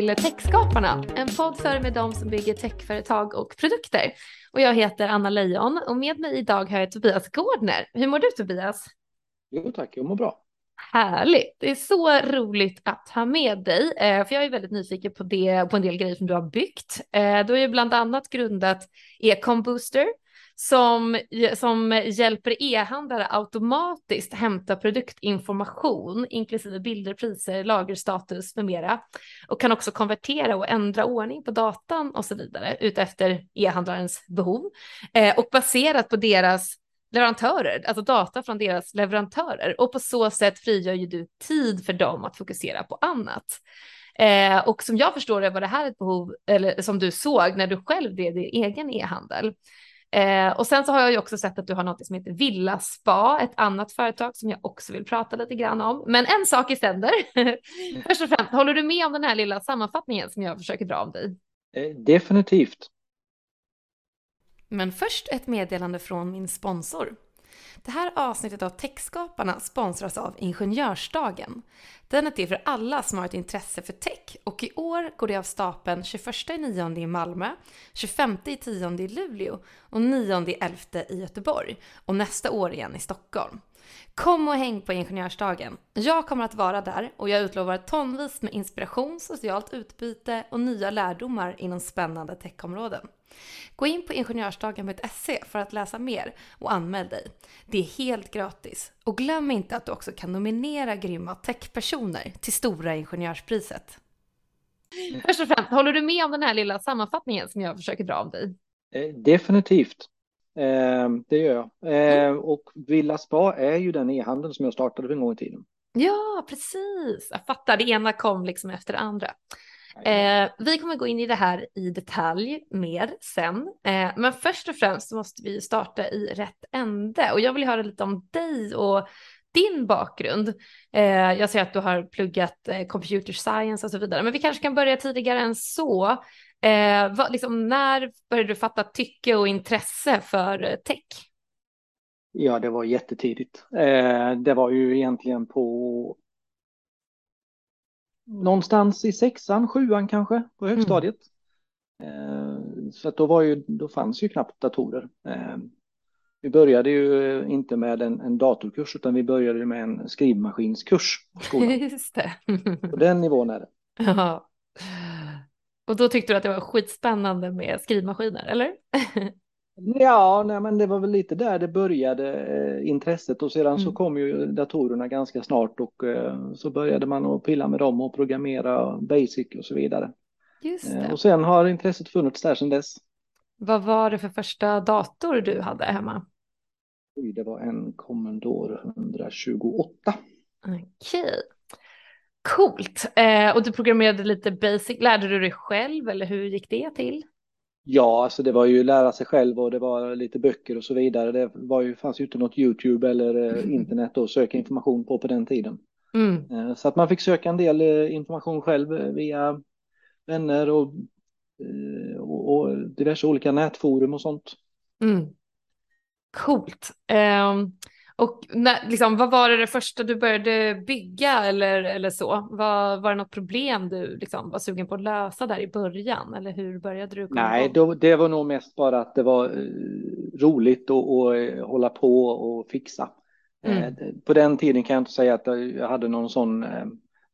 till Techskaparna, en podd för med de som bygger techföretag och produkter. Och jag heter Anna Leijon och med mig idag har jag Tobias Gårdner. Hur mår du Tobias? Jo tack, jag mår bra. Härligt. Det är så roligt att ha med dig, eh, för jag är väldigt nyfiken på, det, på en del grejer som du har byggt. Eh, du har ju bland annat grundat Ecom Booster som, som hjälper e-handlare automatiskt hämta produktinformation inklusive bilder, priser, lagerstatus med mera och kan också konvertera och ändra ordning på datan och så vidare utefter e-handlarens behov eh, och baserat på deras leverantörer, alltså data från deras leverantörer och på så sätt frigör ju du tid för dem att fokusera på annat. Eh, och som jag förstår det var det här ett behov, eller som du såg när du själv drev din egen e-handel. Eh, och sen så har jag ju också sett att du har något som heter Villa Spa, ett annat företag som jag också vill prata lite grann om. Men en sak i sänder. Först och främst, håller du med om den här lilla sammanfattningen som jag försöker dra om dig? Eh, definitivt. Men först ett meddelande från min sponsor. Det här avsnittet av Techskaparna sponsras av Ingenjörsdagen. Den är till för alla som har ett intresse för tech och i år går det av stapeln 21 i Malmö, 25 i 10 i Luleå och 9 11 i Göteborg och nästa år igen i Stockholm. Kom och häng på Ingenjörsdagen. Jag kommer att vara där och jag utlovar tonvis med inspiration, socialt utbyte och nya lärdomar inom spännande techområden. Gå in på ingenjörsdagen.se för att läsa mer och anmäl dig. Det är helt gratis. Och glöm inte att du också kan nominera grymma techpersoner till Stora Ingenjörspriset. Först och främst, håller du med om den här lilla sammanfattningen som jag försöker dra om dig? Eh, definitivt. Eh, det gör jag. Eh, mm. Och Villa Spa är ju den e-handeln som jag startade för en gång i tiden. Ja, precis. Jag fattar. Det ena kom liksom efter det andra. Eh, vi kommer gå in i det här i detalj mer sen, eh, men först och främst måste vi starta i rätt ände och jag vill höra lite om dig och din bakgrund. Eh, jag ser att du har pluggat eh, computer science och så vidare, men vi kanske kan börja tidigare än så. Eh, vad, liksom, när började du fatta tycke och intresse för eh, tech? Ja, det var jättetidigt. det var ju egentligen på någonstans i sexan, sjuan kanske på mm. högstadiet. Mm. Så att då, var ju, då fanns ju knappt datorer. Eh, vi började ju inte med en, en datorkurs utan vi började med en skrivmaskinskurs. Just det. På den nivån är det. Ja. Och då tyckte du att det var skitspännande med skrivmaskiner, eller? Ja, nej, men det var väl lite där det började eh, intresset och sedan mm. så kom ju datorerna ganska snart och eh, så började man att pilla med dem och programmera basic och så vidare. Just eh. Och sen har intresset funnits där sedan dess. Vad var det för första dator du hade hemma? Det var en Commodore 128. Okej. Okay. Coolt. Eh, och du programmerade lite basic. Lärde du dig själv eller hur gick det till? Ja, alltså det var ju lära sig själv och det var lite böcker och så vidare. Det var ju, fanns ju inte något YouTube eller mm. internet att söka information på på den tiden. Mm. Eh, så att man fick söka en del eh, information själv via vänner och, och, och diverse olika nätforum och sånt. Mm. Coolt. Um, och när, liksom, vad var det, det första du började bygga eller, eller så? Var, var det något problem du liksom, var sugen på att lösa där i början? Eller hur började du? Nej, då, det var nog mest bara att det var uh, roligt att uh, hålla på och fixa. Mm. Uh, på den tiden kan jag inte säga att jag hade någon sån,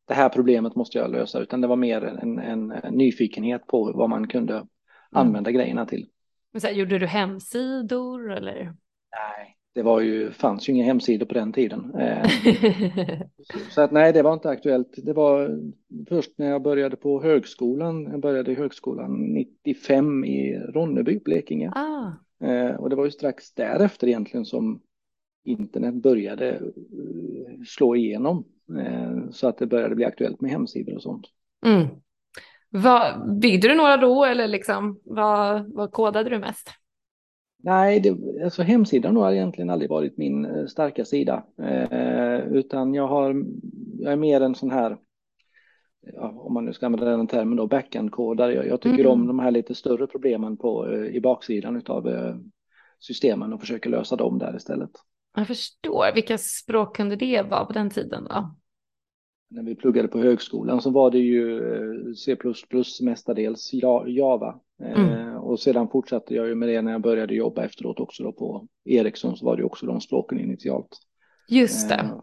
det här problemet måste jag lösa, utan det var mer en, en, en nyfikenhet på vad man kunde mm. använda grejerna till. Men så här, gjorde du hemsidor eller? Nej, det var ju, fanns ju inga hemsidor på den tiden. Eh, så att nej, det var inte aktuellt. Det var först när jag började på högskolan. Jag började i högskolan 95 i Ronneby, Blekinge. Ah. Eh, och det var ju strax därefter egentligen som internet började eh, slå igenom. Så att det började bli aktuellt med hemsidor och sånt. Mm. Vad, byggde du några då eller liksom, vad, vad kodade du mest? Nej, det, alltså hemsidan har egentligen aldrig varit min eh, starka sida, eh, utan jag har, jag är mer en sån här, ja, om man nu ska använda den termen då, backend-kodare. Jag, jag, tycker mm. om de här lite större problemen på, eh, i baksidan av eh, systemen och försöker lösa dem där istället. Jag förstår. Vilka språk kunde det vara på den tiden då? När vi pluggade på högskolan så var det ju C++ mestadels Java. Mm. Och sedan fortsatte jag ju med det när jag började jobba efteråt också då på Ericsson så var det också de språken initialt. Just det.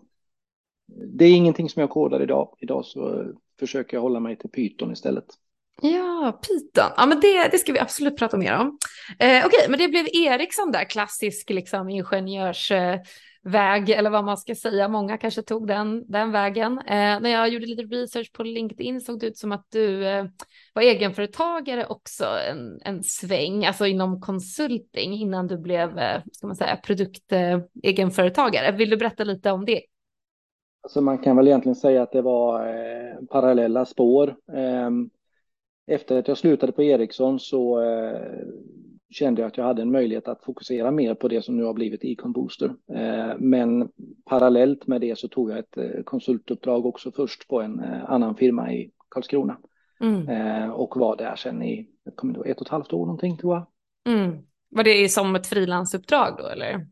Det är ingenting som jag kodar idag. Idag så försöker jag hålla mig till Python istället. Ja, Python. Ja, men det, det ska vi absolut prata mer om. Eh, Okej, okay, men det blev Ericsson där, klassisk liksom, väg eller vad man ska säga. Många kanske tog den, den vägen. Eh, när jag gjorde lite research på LinkedIn såg det ut som att du eh, var egenföretagare också en, en sväng, alltså inom konsulting innan du blev, eh, ska man säga, produktegenföretagare. Eh, Vill du berätta lite om det? Alltså man kan väl egentligen säga att det var eh, parallella spår. Ehm, efter att jag slutade på Ericsson så eh, kände jag att jag hade en möjlighet att fokusera mer på det som nu har blivit Econ Booster. Eh, men parallellt med det så tog jag ett eh, konsultuppdrag också först på en eh, annan firma i Karlskrona. Mm. Och var där sen i ett och ett halvt år någonting tror jag. Mm. Var det som ett frilansuppdrag då eller?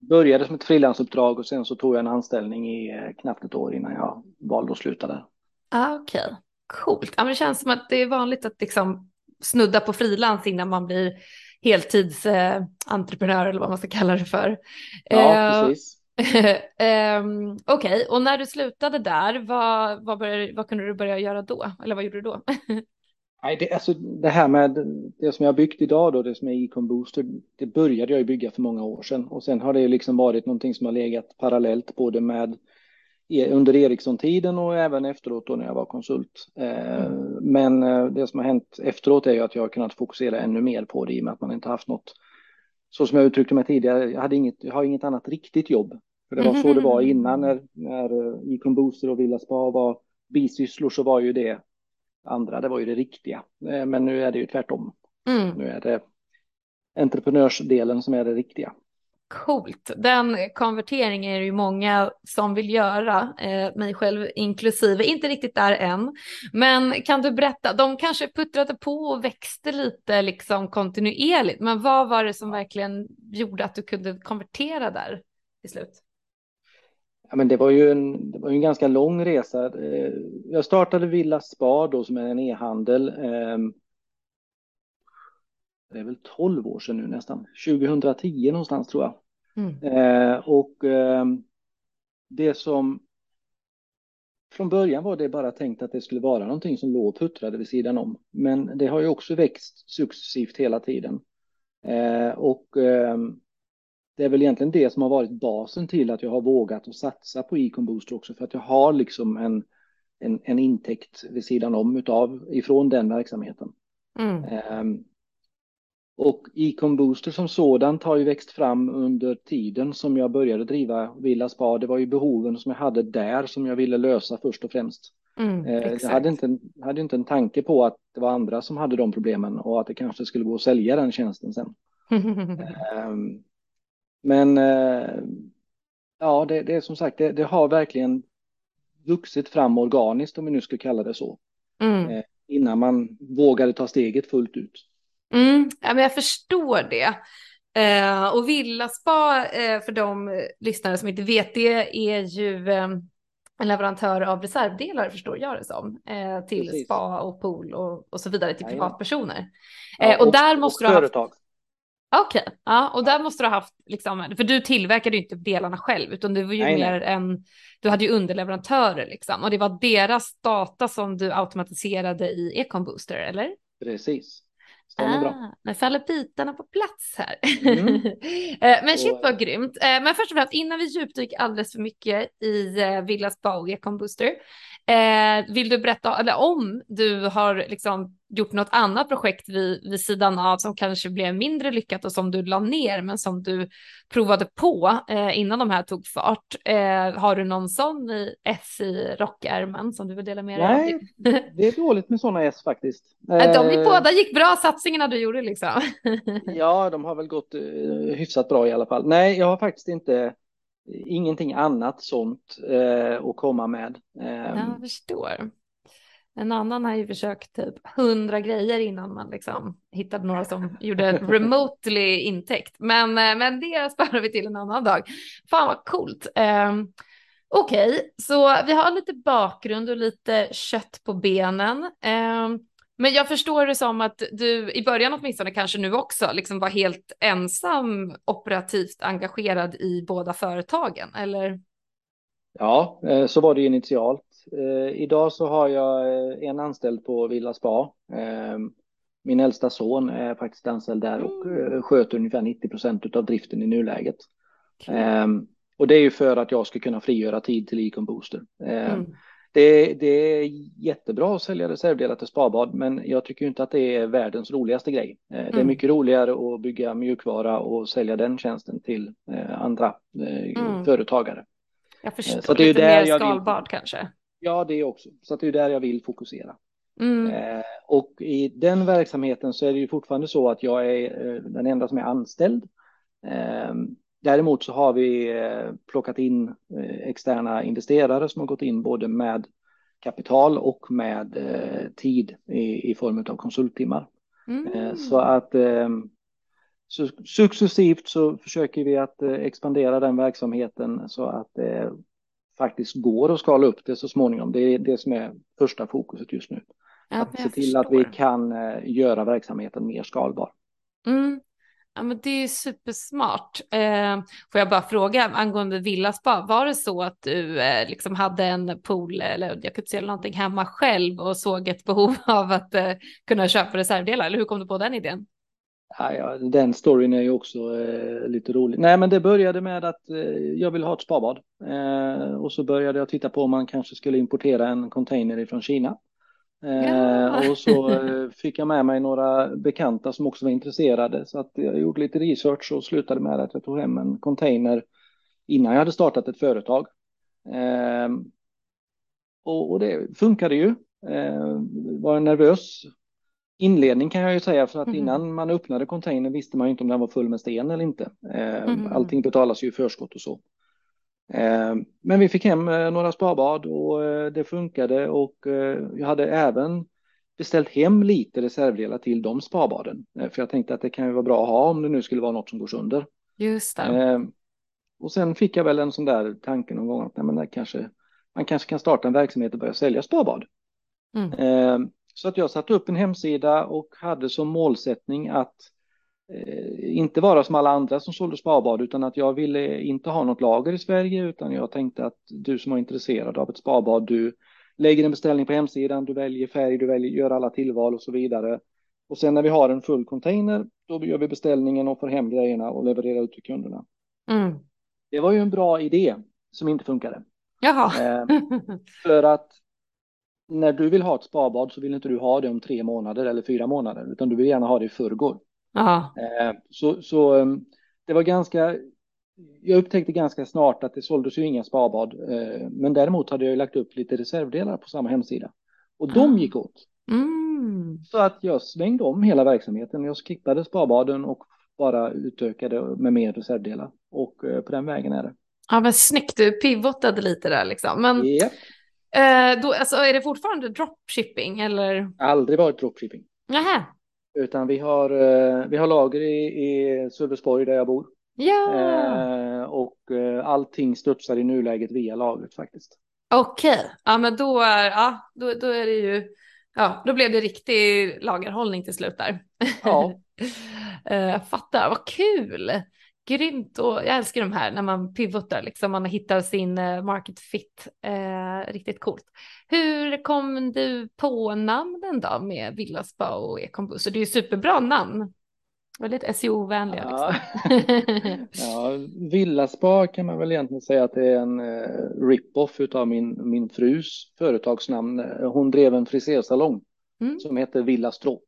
Började som ett frilansuppdrag och sen så tog jag en anställning i knappt ett år innan jag valde att sluta där. Ah, Okej, okay. coolt. Ja, men det känns som att det är vanligt att liksom snudda på frilans innan man blir heltidsentreprenör eh, eller vad man ska kalla det för. Ja, eh, precis. eh, Okej, okay. och när du slutade där, vad, vad, började, vad kunde du börja göra då? Eller vad gjorde du då? Nej, det, alltså, det här med det som jag byggt idag då, det som är Econ Booster, det började jag bygga för många år sedan och sen har det liksom varit någonting som har legat parallellt både med under Ericsson-tiden och även efteråt då när jag var konsult. Eh, mm. Men eh, det som har hänt efteråt är ju att jag har kunnat fokusera ännu mer på det i och med att man inte haft något, så som jag uttryckte mig tidigare, jag, hade inget, jag har inget annat riktigt jobb. För det var så det var innan när, när eh, Econ Booster och Villa Spa var bisysslor så var ju det andra, det var ju det riktiga. Men nu är det ju tvärtom. Mm. Nu är det entreprenörsdelen som är det riktiga. Coolt. Den konverteringen är det ju många som vill göra, eh, mig själv inklusive. Inte riktigt där än. Men kan du berätta, de kanske puttrade på och växte lite liksom kontinuerligt. Men vad var det som verkligen gjorde att du kunde konvertera där till slut? Ja, men det var ju en, det var en ganska lång resa. Eh, jag startade Villa Spa då som är en e-handel. Eh, det är väl 12 år sedan nu nästan. 2010 någonstans tror jag. Mm. Eh, och ehm, det som från början var det bara tänkt att det skulle vara någonting som låg och puttrade vid sidan om. Men det har ju också växt successivt hela tiden. Eh, och ehm, det är väl egentligen det som har varit basen till att jag har vågat att satsa på Econ Booster också för att jag har liksom en, en, en intäkt vid sidan om utav ifrån den verksamheten. Mm. Och Econ Booster som sådant har ju växt fram under tiden som jag började driva Villa Spa. Det var ju behoven som jag hade där som jag ville lösa först och främst. Mm, eh, jag hade inte, hade inte en tanke på att det var andra som hade de problemen och att det kanske skulle gå att sälja den tjänsten sen. um, Men eh, ja, det, det, är som sagt, det, det, har verkligen vuxit fram organiskt om vi nu ska kalla det så. Mm. Eh, innan man vågade ta steget fullt ut. Mm, ja, men jag förstår det. Eh, och Villaspa, eh, för de lyssnare som inte vet det, är ju eh, en leverantör av reservdelar förstår jag det som, eh, till Precis. spa och pool och, och så vidare till privatpersoner. Ja, och, och, där måste och du ha haft, Okej, okay. ja, och där måste du ha haft, liksom, för du tillverkade ju inte delarna själv, utan du var ju nej, mer nej. en, du hade ju underleverantörer liksom, och det var deras data som du automatiserade i Econ Booster, eller? Precis. Stämmer ah, bra. Nu faller bitarna på plats här. Mm. Eh, men shit vad grymt. Eh, men först och främst, innan vi djupdyker alldeles för mycket i eh, Villas Econ Booster, vill du berätta, eller om du har liksom gjort något annat projekt vid, vid sidan av som kanske blev mindre lyckat och som du la ner men som du provade på eh, innan de här tog fart. Eh, har du någon sån i S i rockärmen som du vill dela med dig av? Nej, det är dåligt med sådana S faktiskt. Eh, de är båda gick bra, satsningarna du gjorde liksom. ja, de har väl gått uh, hyfsat bra i alla fall. Nej, jag har faktiskt inte ingenting annat sånt uh, att komma med. Jag förstår. En annan har ju försökt typ hundra grejer innan man liksom hittade några som gjorde remotely intäkt. Men, eh, men det sparar vi till en annan dag. Fan vad coolt. Um, Okej, okay, så vi har lite bakgrund och lite kött på benen. Eh, men jag förstår det som att du i början åtminstone kanske nu också liksom var helt ensam operativt engagerad i båda företagen, eller? Ja, eh, så var det initialt. Eh, idag så har jag eh, en anställd på Villa Spa. Min äldsta son är faktiskt anställd där och mm. sköter ungefär 90 procent av driften i nuläget. Okay. Och det är ju för att jag ska kunna frigöra tid till Econ Booster. Mm. Det, det, är jättebra att sälja reservdelar till spabad, men jag tycker inte att det är världens roligaste grej. Mm. Det är mm. mycket roligare att bygga mjukvara och sälja den tjänsten till andra mm. företagare. Jag förstår, så det är lite där mer skalbart vill... kanske. Ja, det är också. Så det är där jag vill fokusera. Mm. Eh, och i den verksamheten så är det ju fortfarande så att jag är eh, den enda som är anställd. Eh, däremot så har vi eh, plockat in eh, externa investerare som har gått in både med kapital och med eh, tid i, i form av konsulttimmar. Mm. Så att så successivt så försöker vi att expandera den verksamheten så att faktiskt går att skala upp det så småningom. Det är det som är första fokuset just nu. Ja, att se till förstår. att vi kan göra verksamheten mer skalbar. Mm. Ja, men det är supersmart. Eh, får jag bara fråga angående villaspa, var det så att du eh, liksom hade en pool eller jag kunde se någonting hemma själv och såg ett behov av att eh, kunna köpa reservdelar? Eller hur kom du på den idén? Ja, den storyn är ju också eh, lite rolig. Nej, men det började med att eh, jag ville ha ett spabad eh, och så började jag titta på om man kanske skulle importera en container ifrån Kina. Ja. Och så fick jag med mig några bekanta som också var intresserade så att jag gjorde lite research och slutade med att jag tog hem en container innan jag hade startat ett företag. Och, och det funkade ju. Var nervös inledning kan jag ju säga för att mm. innan man öppnade containern visste man ju inte om den var full med sten eller inte. Mm. Allting betalas ju i förskott och så. Eh, men vi fick hem eh, några sparbad och det funkade och jag hade även beställt hem lite reservdelar till de sparbaden. För jag tänkte att det kan ju vara bra att ha om det nu skulle vara något som går sönder. Just det. Och sen fick jag väl en sån där tanke någon gång att nej, men kanske, man kanske kan starta en verksamhet och börja sälja sparbad. Mm. Så att jag satte upp en hemsida och hade som målsättning att eh, inte vara som alla andra som sålde sparbad utan att jag ville inte ha något lager i Sverige utan jag tänkte att du som var intresserad av ett sparbad, du lägger en beställning på hemsidan, du väljer färg, du väljer, gör alla tillval och så vidare. Och sen när vi har en full container, då gör vi beställningen och får hem grejerna och levererar ut till kunderna. Mm. Det var ju en bra idé som inte funkade. Jaha. Eh, för att när du vill ha ett spabad så vill inte du ha det om tre månader eller fyra månader, utan du vill gärna ha det i förrgår. Eh, så, så ehm, det var ganska, jag upptäckte ganska snart att det såldes ju inga spabad, eh, men däremot hade jag lagt upp lite reservdelar på samma hemsida och de gick åt. Mm. Så att jag svängde om hela verksamheten. Jag skippade sparbaden och bara utökade med mer reservdelar och eh, på den vägen är det. Ja, men snyggt. Du pivotade lite där liksom. Men yep. Eh, då, alltså, är det fortfarande dropshipping eller? Aldrig varit dropshipping. Nähä. Utan vi har, eh, vi har lager i, i Sölvesborg där jag bor. Ja. Eh, och eh, allting studsar i nuläget via lagret faktiskt. Okej, okay. ja men då är, ja, då, då är det ju, ja då blev det riktig lagerhållning till slut där. Ja. Jag fattar, vad kul grymt och jag älskar de här när man pivotar, liksom man hittar sin eh, market fit. Eh, riktigt coolt. Hur kom du på namnen då med Villaspa och Ecombus? Det är ju superbra namn. Väldigt SEO-vänliga. Ja. Liksom. ja, Villaspa kan man väl egentligen säga att det är en uh, rip-off av min, min frus företagsnamn. Hon drev en frisersalong mm. som heter Villastrå.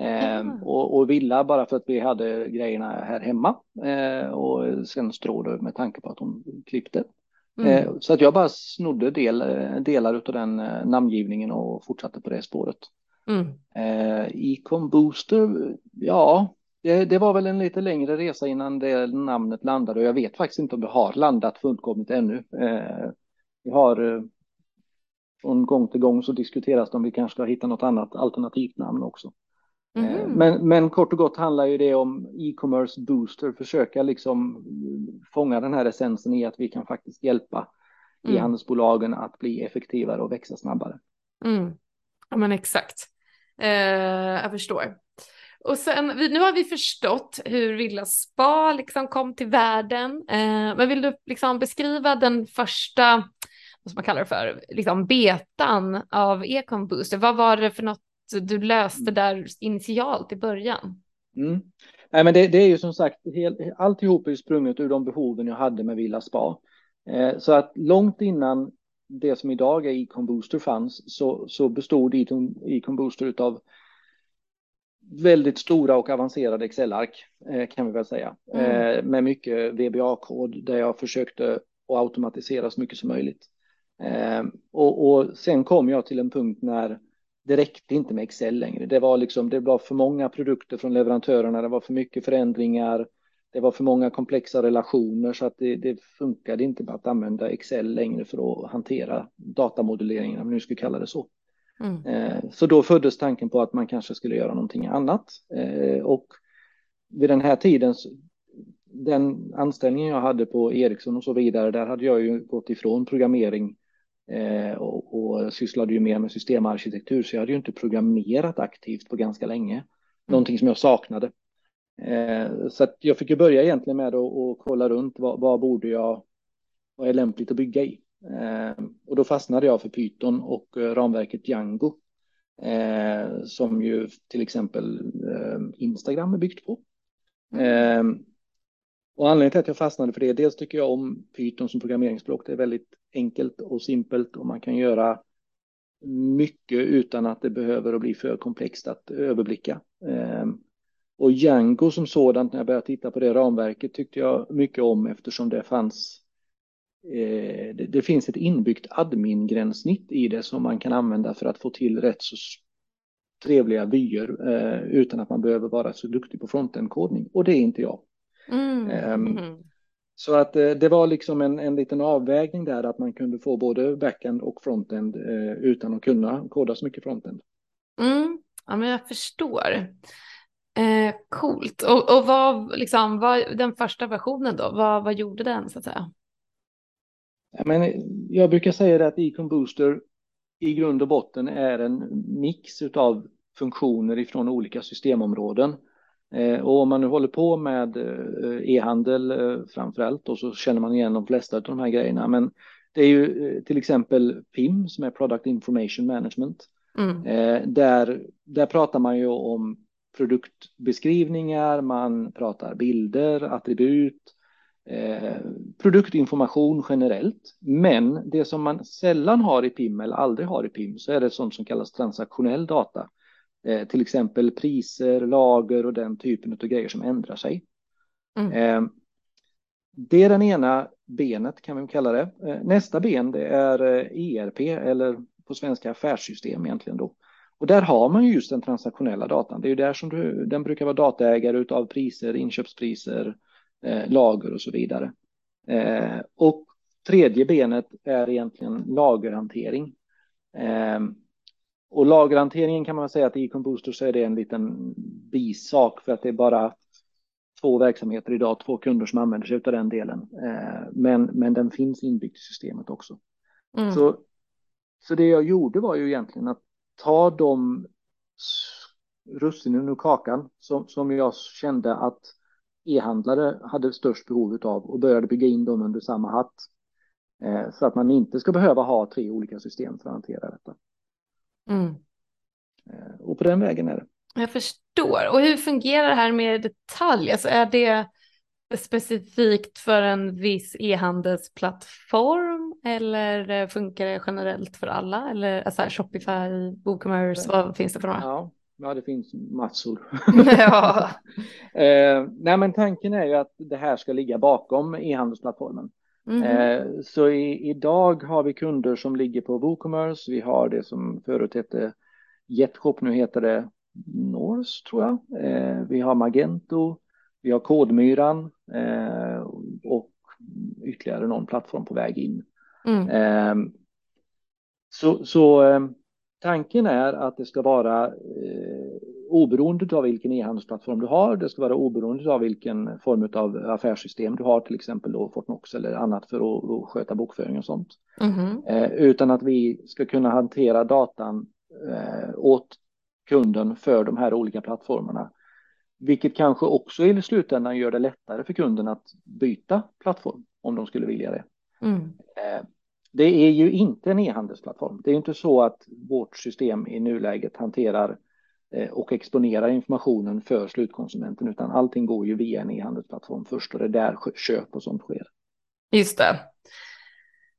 Eh, och, och, villa bara för att vi hade grejerna här hemma eh, och sen strå med tanke på att hon klippte. Mm. Eh, så att jag bara snodde del, delar av den eh, namngivningen och fortsatte på det spåret. Mm. Ecom Booster, ja, det, det, var väl en lite längre resa innan det namnet landade och jag vet faktiskt inte om det har landat fullkomligt ännu. Vi har eh, från gång till gång så diskuteras det om vi kanske ska hitta något annat alternativt namn också. Mm. Men, men kort och gott handlar ju det om e-commerce booster, försöka liksom fånga den här essensen i att vi kan faktiskt hjälpa mm. e-handelsbolagen att bli effektivare och växa snabbare. Mm. Ja men exakt. Eh, jag förstår. Och sen, nu har vi förstått hur Villa Spa liksom kom till världen. Eh, men vill du liksom beskriva den första, vad man kalla det för, liksom betan av Econ Booster? Vad var det för något du löste där initialt i början? Mm. Nej, men det, det, är ju som sagt, helt, alltihop är sprunget ur de behoven jag hade med Villa Spa. Eh, så att långt innan det som idag är Econ Booster fanns så, så bestod Econ Booster av väldigt stora och avancerade Excel-ark eh, kan vi väl säga. Mm. Eh, med mycket VBA-kod där jag försökte att automatisera så mycket som möjligt. Eh, och, och sen kom jag till en punkt när det räckte inte med Excel längre. Det var liksom, det var för många produkter från leverantörerna, det var för mycket förändringar, det var för många komplexa relationer så att det, det funkade inte att använda Excel längre för att hantera datamodelleringen, om vi nu skulle kalla det så. Mm. Eh, så då föddes tanken på att man kanske skulle göra någonting annat. Eh, och vid den här tiden, den anställningen jag hade på Ericsson och så vidare, där hade jag ju gått ifrån programmering och, och sysslade ju mer med systemarkitektur, så jag hade ju inte programmerat aktivt på ganska länge. Mm. Någonting som jag saknade. Så att jag fick ju börja egentligen med att kolla runt vad, vad borde jag, vad är lämpligt att bygga i. Eh, och då fastnade jag för Python och eh, ramverket Django. Eh, som ju till exempel Instagram är byggt på. Och anledningen till att jag fastnade för det, dels tycker jag om Python som programmeringsspråk. Det är väldigt enkelt och simpelt och man kan göra mycket utan att det behöver att bli för komplext att överblicka. Ehm, och Django som sådant, när jag började titta på det ramverket, tyckte jag mycket om eftersom det fanns eh, det, finns ett inbyggt admin-gränssnitt i det som man kan använda för att få till rätt så trevliga vyer eh, utan att man behöver vara så duktig på frontend-kodning. Och det är inte jag. Mm. Mm. Så att eh, det var liksom en, en liten avvägning där att man kunde få både backend och frontend eh, utan att kunna koda så mycket frontend. Mm. Ja, men jag förstår. Eh, coolt. Och, och vad, liksom, vad, den första versionen då, vad, vad gjorde den så att säga? Men jag brukar säga det att Econ Booster i grund och botten är en mix av funktioner ifrån olika systemområden. Eh, och om man nu håller på med eh, e-handel eh, framför allt och så känner man igen de flesta av de här grejerna. Men det är ju till exempel PIM som är Product Information Management. Mm. Där, där pratar man ju om produktbeskrivningar, man pratar bilder, attribut, Eh, produktinformation generellt. Men det som man sällan har i PIM eller aldrig har i PIM så är det sånt som kallas transaktionell data. Eh, till exempel priser, lager och den typen av grejer som ändrar sig. Mm. Eh, det är den ena benet kan vi kalla det. Eh, nästa ben det är ERP eh, e eller på svenska affärssystem egentligen då. Och där har man ju just den transaktionella datan. Det är ju där som du, den brukar vara dataägare av priser, inköpspriser, eh, lager och så vidare. Och tredje benet är egentligen lagerhantering. Och lagerhanteringen kan man säga att i Econ så är det en liten bisak för att det är bara två verksamheter idag, två kunder som använder sig av den delen. Eh, men, men den finns inbyggd i systemet också. Mm. Så, så det jag gjorde var ju egentligen att ta de russinen ur kakan som, som jag kände att e-handlare hade störst behov av och började bygga in dem under samma hatt. Eh, så att man inte ska behöva ha tre olika system för att hantera detta. Mm. Eh, och på den vägen är det. Jag förstår. Och hur fungerar det här med detalj? Alltså är det specifikt för en viss e-handelsplattform eller funkar det generellt för alla? Eller alltså Shopify, WooCommerce, vad finns det för några? Ja, Ja, det finns massor. Ja. eh, nej, men tanken är ju att det här ska ligga bakom e-handelsplattformen. Mm så i, idag har vi kunder som ligger på WooCommerce. Vi har det som förut hette Jetshop, nu heter det Norse tror jag. Eh, vi har Magento, vi har Kodmyran eh, och ytterligare någon plattform på väg in. Mm. Så, så Tanken är att det ska vara oberoende av vilken e-handelsplattform du har. Det ska vara oberoende av vilken form av affärssystem du har, till exempel då Fortnox eller annat för att, sköta bokföring och sånt. Mm. Eh, utan att vi ska kunna hantera datan eh, åt kunden för de här olika plattformarna. Vilket kanske också i slutändan gör det lättare för kunden att byta plattform om de skulle vilja det. Mm. Eh, det är ju inte en e-handelsplattform. Det är inte så att vårt system i nuläget hanterar och exponerar informationen för slutkonsumenten, utan allting går ju via en e-handelsplattform först och det är där köp och sånt sker. Just det.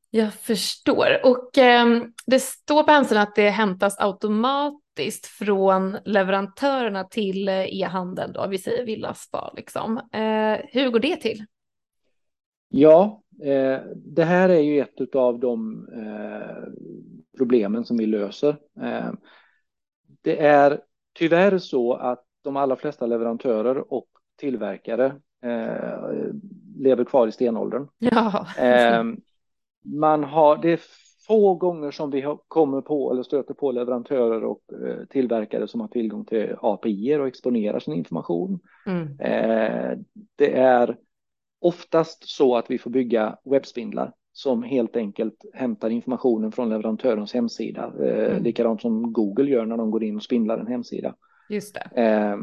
Jag förstår. Och eh, det står på hemsidan att det hämtas automatiskt från leverantörerna till eh, e-handeln, då, vi säger Villaspa. Liksom. Eh, hur går det till? Ja, eh, det här är ju ett av de eh, problemen som vi löser. Eh, det är tyvärr så att de allra flesta leverantörer och tillverkare eh, lever kvar i stenåldern. Ja. Eh, man har, det är få gånger som vi kommer på eller stöter på leverantörer och eh, tillverkare som har tillgång till API och exponerar sin information. Mm. det är oftast så att vi får bygga webbspindlar som helt enkelt hämtar informationen från leverantörens hemsida. Eh, mm. likadant som Google gör när de går in och spindlar en hemsida. Just det. Eh,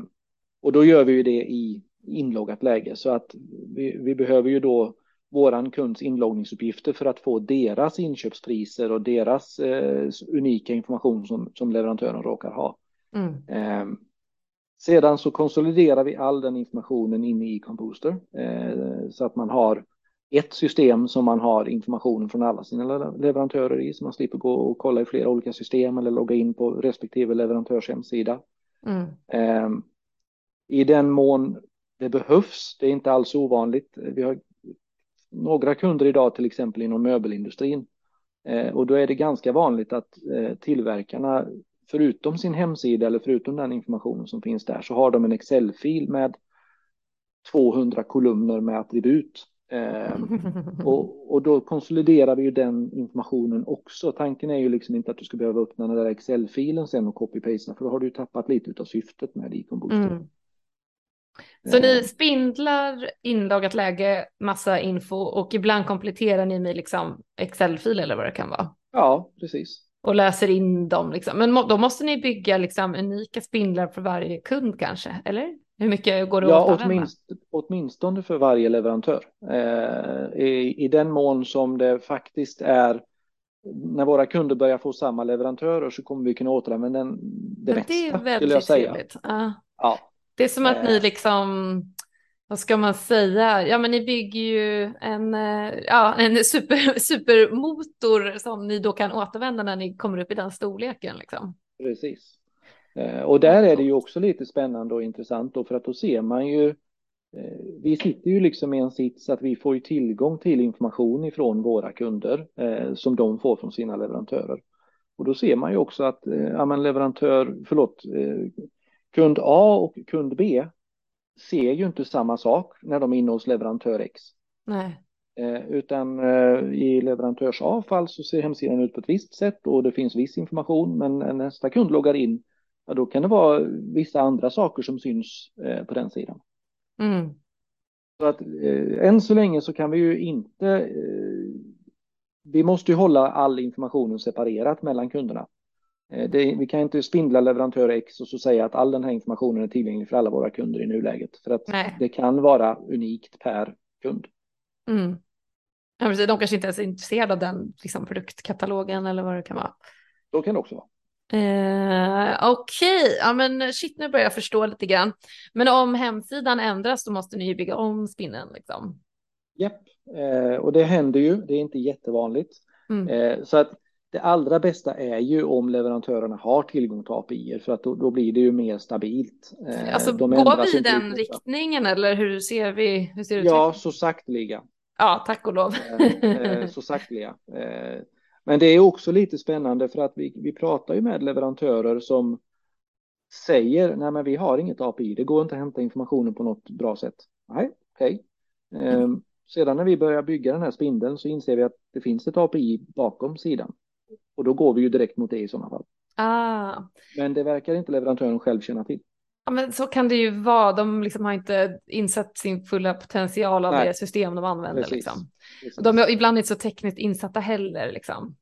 och då gör vi ju det i inloggat läge så att vi, vi behöver ju då våran kunds inloggningsuppgifter för att få deras inköpspriser och deras eh, unika information som, som leverantören råkar ha. Mm. Eh, sedan så konsoliderar vi all den informationen inne i Composter eh, så att man har ett system som man har information från alla sina leverantörer i så man slipper gå och kolla i flera olika system eller logga in på respektive leverantörs hemsida. Mm. Eh, I den mån det behövs, det är inte alls ovanligt. Vi har några kunder idag till exempel inom möbelindustrin eh, och då är det ganska vanligt att eh, tillverkarna förutom sin hemsida eller förutom den informationen som finns där så har de en Excel-fil med 200 kolumner med attribut. Eh, och, och, då konsoliderar vi ju den informationen också. Tanken är ju liksom inte att du ska behöva öppna den där Excel-filen sen och copy-pasta för då har du ju tappat lite av syftet med Econ mm. Så ni spindlar inloggat läge, massa info och ibland kompletterar ni med liksom Excel-fil eller vad det kan vara? Ja, precis och läser in dem. Liksom. Men då måste ni bygga liksom, unika spindlar för varje kund kanske, eller? Hur mycket går det ja, åt åtminst, åtminstone för varje leverantör. Eh, i, I den mån som det faktiskt är när våra kunder börjar få samma leverantörer så kommer vi kunna återanvända det det mesta. Det är väldigt trevligt. Uh. Ja. Det är som att ni eh. liksom vad ska man säga? Ja, men ni bygger ju en, eh, ja, en super, supermotor som ni då kan återvända när ni kommer upp i den storleken. Liksom. Precis. Eh, och där är det ju också lite spännande och intressant då, för att då ser man ju eh, vi sitter ju liksom i en sits att vi får ju tillgång till information ifrån våra kunder eh, som de får från sina leverantörer. Och då ser man ju också att eh, ja, men leverantör, förlåt, eh, kund A och kund B ser ju inte samma sak när de är inne hos leverantör X. Nej. Eh, utan i leverantörs avfall så ser hemsidan ut på ett visst sätt och det finns viss information men nästa kund loggar in ja, då kan det vara vissa andra saker som syns eh, på den sidan. Mm. Så att eh, än så länge så kan vi ju inte eh, vi måste ju hålla all informationen separerat mellan kunderna. Eh, det, vi kan inte spindla leverantör X och så säga att all den här informationen är tillgänglig för alla våra kunder i nuläget. För att Nej. det kan vara unikt per kund. Mm. Ja, de kanske inte ens är intresserade av den liksom, produktkatalogen eller vad det kan vara. Så kan det också vara. Eh, Okej, okay. ja men shit nu börjar jag förstå lite grann. Men om hemsidan ändras då måste ni ju bygga om spinnen liksom. Japp, eh, och det händer ju, det är inte jättevanligt. Mm. Eh, så att det allra bästa är ju om leverantörerna har tillgång till API för att då, då blir det ju mer stabilt. Eh, alltså De går vi i den riktningen eller hur ser vi? Hur ser det ja, ut? så sakteliga. Ja, tack och lov. Eh, eh, så sakteliga. Men det är också lite spännande för att vi, vi pratar ju med leverantörer som säger nej men vi har inget API, det går inte att hämta informationen på något bra sätt. Nej, okej. Okay. Mm. Sedan när vi börjar bygga den här spindeln så inser vi att det finns ett API bakom sidan. Och då går vi ju direkt mot det i sådana fall. Ah. Men det verkar inte leverantören själv känna till. Ja, men så kan det ju vara. De liksom har inte insett sin fulla potential av Nej. det system de använder. Precis. Liksom. Precis. Och de är ibland inte så tekniskt insatta heller. Liksom.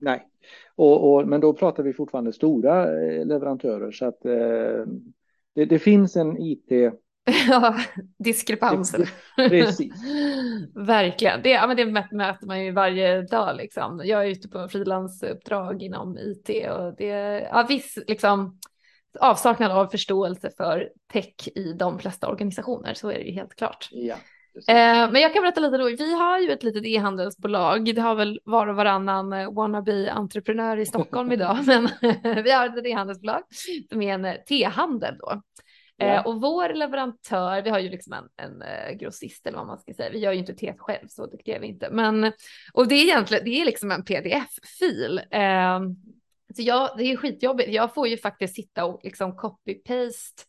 Nej, och, och, men då pratar vi fortfarande stora eh, leverantörer så att eh, det, det, finns en IT Ja, diskrepanser. Precis. Verkligen. Det, ja, men det möter man ju varje dag. Liksom. Jag är ute på frilansuppdrag inom IT och det ja, viss liksom, avsaknad av förståelse för tech i de flesta organisationer. Så är det ju helt klart. Ja. Eh, men jag kan berätta lite då. Vi har ju ett litet e-handelsbolag. Det har väl var och varannan eh, wannabe-entreprenör i Stockholm idag, men vi har ett e-handelsbolag som är en te-handel då. Eh, och vår leverantör, vi har ju liksom en, en uh, grossist eller vad man ska säga. Vi gör ju inte te själv, så duktiga är vi inte. Men, och det är egentligen, det är liksom en pdf-fil. Uh, så jag, det är skitjobbigt. Jag får ju faktiskt sitta och liksom copy-paste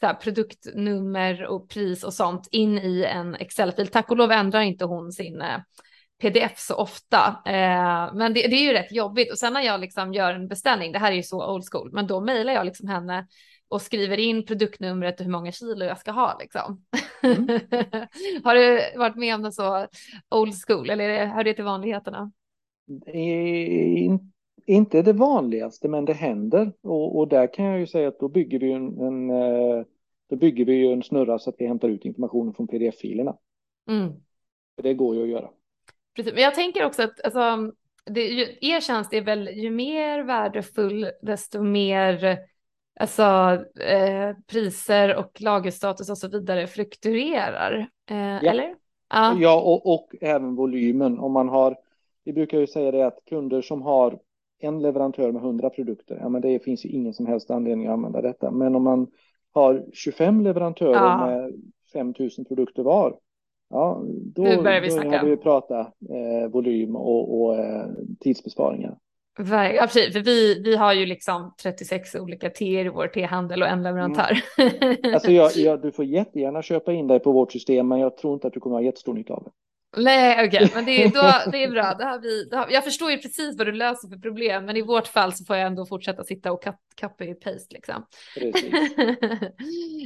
så här, produktnummer och pris och sånt in i en Excel-fil. Tack och lov ändrar inte hon sin uh, pdf så ofta. Eh, men det, det, är ju rätt jobbigt och sen när jag liksom gör en beställning, det här är ju så old school, men då mejlar jag liksom henne och skriver in produktnumret och hur många kilo jag ska ha liksom. Mm. har du varit med om det så old school eller det, hör det till vanligheterna? In, inte det vanligaste, men det händer och, och, där kan jag ju säga att då bygger vi en, en eh, då bygger vi ju en snurra så att vi hämtar ut informationen från pdf-filerna. Mm. Det går ju att göra. Precis, men jag tänker också att alltså, det, er tjänst är väl ju mer värdefull, desto mer alltså, eh, priser och lagerstatus och så vidare fluktuerar. Eh, ja. Eller? Ja, ja och, och, även volymen. Om man har, vi brukar ju säga det att kunder som har en leverantör med 100 produkter, ja men det finns ju ingen som helst anledning att använda detta. Men om man har 25 leverantörer ja. med 5000 produkter var, ja då, då börjar vi prata eh, volym och, och eh, tidsbesparingar. Ja, precis, för vi, vi har ju liksom 36 olika teer i vår tehandel och en leverantör. Mm. Alltså jag, jag, du får jättegärna köpa in dig på vårt system, men jag tror inte att du kommer ha jättestor nytta av det. Nej, okej, okay. men det, då, det är bra. Det har vi, det har, jag förstår ju precis vad du löser för problem, men i vårt fall så får jag ändå fortsätta sitta och copy-paste liksom.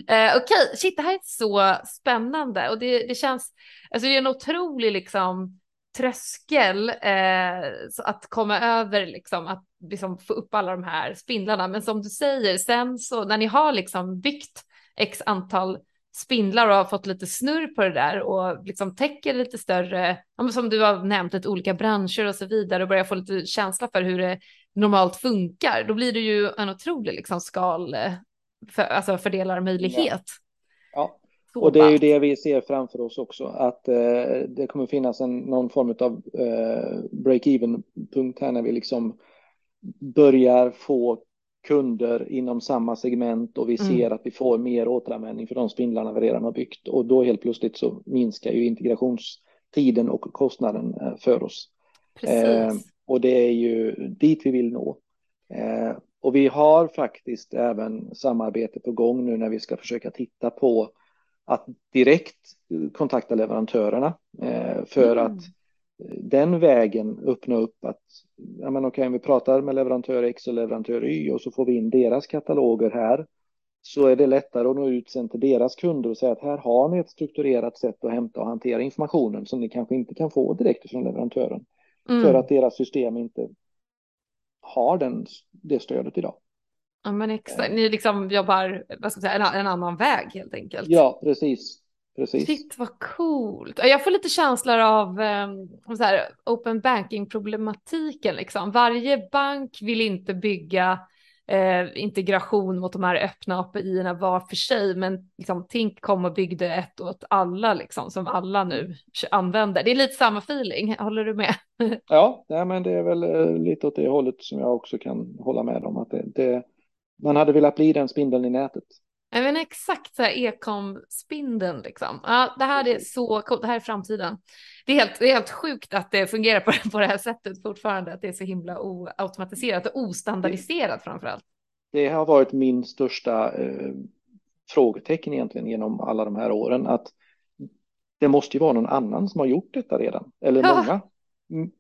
eh, okej, okay. shit, det här är så spännande och det, det känns, alltså det är en otrolig liksom tröskel eh, att komma över, liksom, att liksom, få upp alla de här spindlarna. Men som du säger, sen så när ni har liksom byggt x antal spindlar och har fått lite snurr på det där och liksom täcker lite större, som du har nämnt, lite olika branscher och så vidare och börjar få lite känsla för hur det normalt funkar, då blir det ju en otrolig liksom skal, eh, för, alltså fördelarmöjlighet. Ja. ja. Och det är ju det vi ser framför oss också, att eh, det kommer finnas en, någon form av eh, break-even-punkt här när vi liksom börjar få kunder inom samma segment och vi mm. ser att vi får mer återanvändning för de spindlarna vi redan har byggt och då helt plötsligt så minskar ju integrationstiden och kostnaden eh, för oss. Eh, och det är ju dit vi vill nå. Eh, och vi har faktiskt även samarbete på gång nu när vi ska försöka titta på att direkt kontakta leverantörerna eh, för mm. att den vägen öppna upp att ja men okej, vi pratar med leverantör X och leverantör Y och så får vi in deras kataloger här så är det lättare att nå ut sen till deras kunder och säga att här har ni ett strukturerat sätt att hämta och hantera informationen som ni kanske inte kan få direkt från leverantören mm. för att deras system inte har den, det stödet idag. Ja men exakt, ni liksom jobbar, vad ska jag säga, en, en annan väg helt enkelt. Ja, precis. Precis. Shit vad coolt. Jag får lite känslor av um, så här, open banking problematiken. Liksom. Varje bank vill inte bygga eh, integration mot de här öppna API-erna var för sig, men liksom, Tink kom och byggde ett åt alla liksom, som alla nu använder. Det är lite samma feeling, håller du med? ja, nej, men det är väl eh, lite åt det hållet som jag också kan hålla med om. Att det, det man hade velat bli den spindeln i nätet. Jag menar exakt så här ekom-spindeln liksom. Ja, det här är så coolt, det här är framtiden. Det är helt, det är helt sjukt att det fungerar på, på det här sättet fortfarande, att det är så himla oautomatiserat och ostandardiserat framför allt. Det har varit min största eh, frågetecken egentligen genom alla de här åren, att det måste ju vara någon annan som har gjort detta redan, eller ja. många.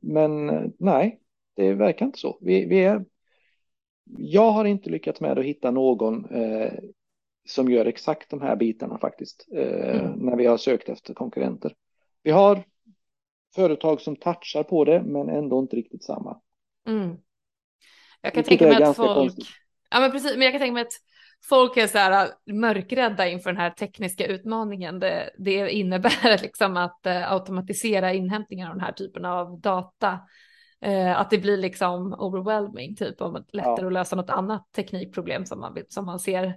Men eh, nej, det verkar inte så. Vi, vi är jag har inte lyckats med att hitta någon eh, som gör exakt de här bitarna faktiskt, eh, Mm. när vi har sökt efter konkurrenter. Vi har företag som touchar på det, men ändå inte riktigt samma. Mm. Jag kan Vilket tänka mig att folk, konstigt. ja men precis, men jag kan tänka mig att folk är så här äh, mörkrädda inför den här tekniska utmaningen det, det innebär liksom att eh, automatisera inhämtningen av den här typen av data. Eh, att det blir liksom overwhelming typ om lättare Ja. att lösa något annat teknikproblem som man, som man ser.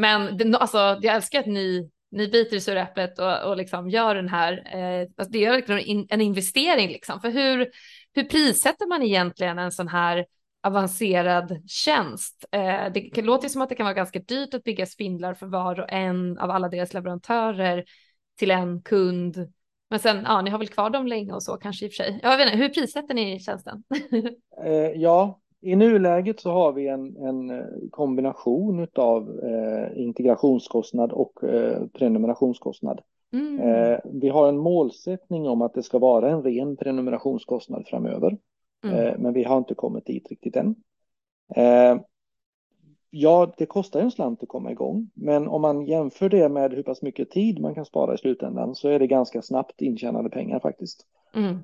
Men det, alltså, jag älskar att ni, ni biter i sura äpplet och, och liksom gör den här, eh, alltså det är verkligen en, investering liksom. För hur, hur prissätter man egentligen en sån här avancerad tjänst. Eh, det låter som att det kan vara ganska dyrt att bygga spindlar för var och en av alla deras leverantörer till en kund. Men sen, ja, ni har väl kvar dem länge och så kanske i och för sig. Jag vet inte, hur prissätter ni tjänsten? Eh, ja, i nuläget så har vi en, en eh, kombination av eh, integrationskostnad och eh, prenumerationskostnad. Mm. Eh, vi har en målsättning om att det ska vara en ren prenumerationskostnad framöver, Mm. eh, men vi har inte kommit dit riktigt än. Eh, ja, det kostar en slant att komma igång, men om man jämför det med hur pass mycket tid man kan spara i slutändan så är det ganska snabbt intjänade pengar faktiskt. Mm.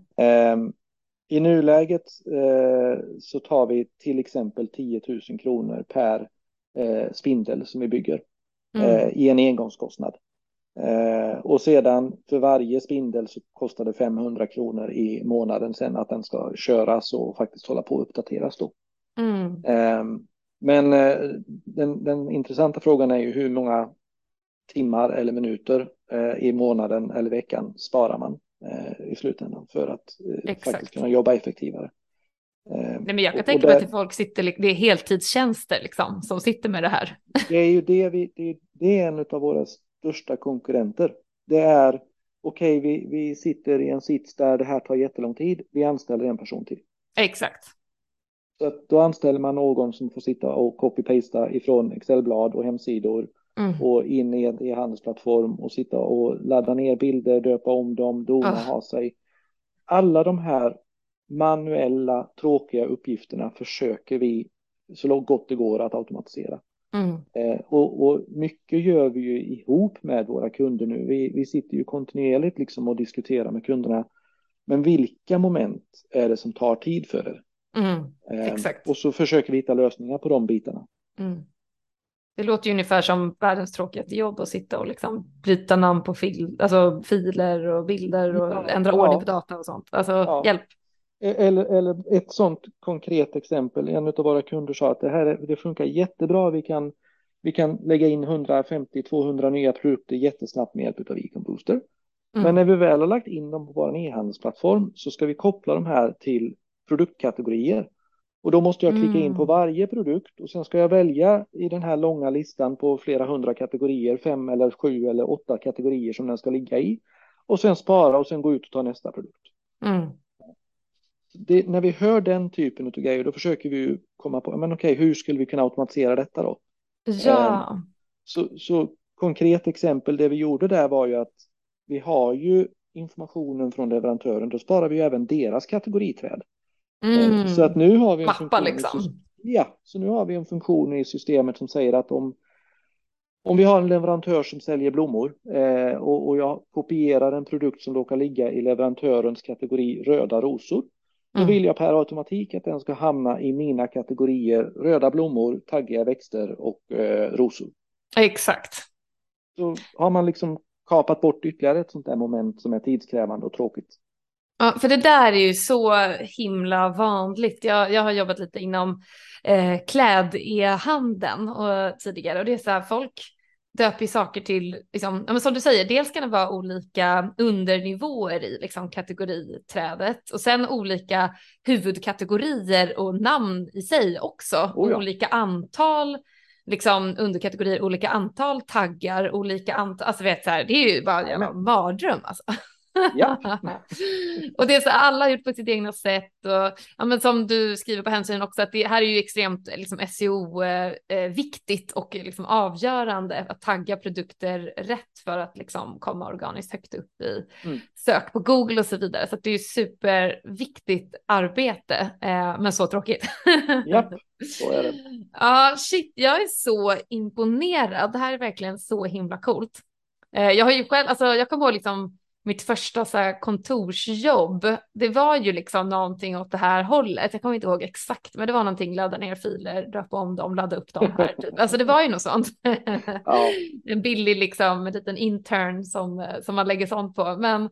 I nuläget eh, så tar vi till exempel 10 000 kronor per eh, spindel som vi bygger Mm. eh, i en engångskostnad. Eh, och sedan för varje spindel så kostar det 500 kronor i månaden sen att den ska köras och faktiskt hålla på att uppdateras då. Mm. Eh, men eh, den, den intressanta frågan är ju hur många timmar eller minuter eh, i månaden eller veckan sparar man eh, i slutändan för att eh, faktiskt kunna jobba effektivare. Eh, Nej, men jag kan och- tänka och mig att folk sitter, det är heltidstjänster liksom som sitter med det här. Det är ju det vi, det, det är en av våra största konkurrenter. Det är okej, vi, vi sitter i en sits där det här tar jättelång tid. Vi anställer en person till. Exakt. Så då anställer man någon som får sitta och copy-pasta ifrån Excelblad och hemsidor Mm. och in i en e-handelsplattform och sitta och ladda ner bilder, döpa om dem, dona, Ah. ha sig. Alla de här manuella, tråkiga uppgifterna försöker vi så gott det går att automatisera. Mm. Eh, och, och mycket gör vi ju ihop med våra kunder nu. Vi, vi sitter ju kontinuerligt liksom och diskuterar med kunderna. Men vilka moment är det som tar tid för er? Mm. Eh, Exakt. Och så försöker vi hitta lösningar på de bitarna. Mm. Det låter ju ungefär som världens tråkigaste jobb att sitta och liksom byta namn på fil alltså filer och bilder och Ja, ändra ja. ordning på data och sånt. Alltså Ja. hjälp. E- Eller, eller ett sånt konkret exempel. En av våra kunder sa att det här är, det funkar jättebra. Vi kan, vi kan lägga in 150-200 nya produkter jättesnabbt med hjälp av Econ Booster. Mm. Men när vi väl har lagt in dem på vår e-handelsplattform så ska vi koppla de här till produktkategorier. Och då måste jag klicka in på Mm. varje produkt och sen ska jag välja i den här långa listan på flera hundra kategorier, fem eller sju eller åtta kategorier som den ska ligga i. Och sen spara och sen gå ut och ta nästa produkt. Mm. Det, när vi hör den typen av grejer då försöker vi ju komma på, men okej, hur skulle vi kunna automatisera detta då? Ja. Så, så konkret exempel, det vi gjorde där var ju att vi har ju informationen från leverantören, då sparar vi ju även deras kategoriträd. Mm. Så att nu har vi en Mappa funktion i liksom. Ja, så nu har vi en funktion i systemet som säger att om, om vi har en leverantör som säljer blommor eh, och, och jag kopierar en produkt som råkar ligga i leverantörens kategori röda rosor, då Mm. vill jag per automatik att den ska hamna i mina kategorier röda blommor, taggiga växter och eh, rosor. Exakt. Så har man liksom kapat bort ytterligare ett sånt där moment som är tidskrävande och tråkigt. Ja, för det där är ju så himla vanligt. Jag, jag har jobbat lite inom eh, kläd-e-handeln och tidigare och det är så här folk döper ju saker till, liksom, ja, men som du säger, dels kan det vara olika undernivåer i liksom, kategoriträdet och sen olika huvudkategorier och namn i sig också. Oh ja. Olika antal liksom underkategorier, olika antal taggar, olika antal, alltså vet så här, det är ju bara en mardröm alltså. Ja. och det är så alla har gjort på sitt egna sätt och ja, men som du skriver på hemsidan också att det här är ju extremt liksom, SEO eh, eh, och liksom avgörande att tagga produkter rätt för att liksom komma organiskt högt upp i mm. sök på Google och så vidare. Så det är superviktigt arbete, eh, men så tråkigt. ja, så är det. Ja, shit, jag är så imponerad. Det här är verkligen så himla coolt. Eh, jag har ju själv, alltså jag kommer ihåg liksom mitt första så här, kontorsjobb, det var ju liksom någonting åt det här hållet. Jag kommer inte ihåg exakt, men det var någonting, ladda ner filer, döpa om dem, ladda upp dem här. Typ. Alltså det var ju något sånt. Ja. en billig liksom, en liten intern som, som man lägger sånt på. Men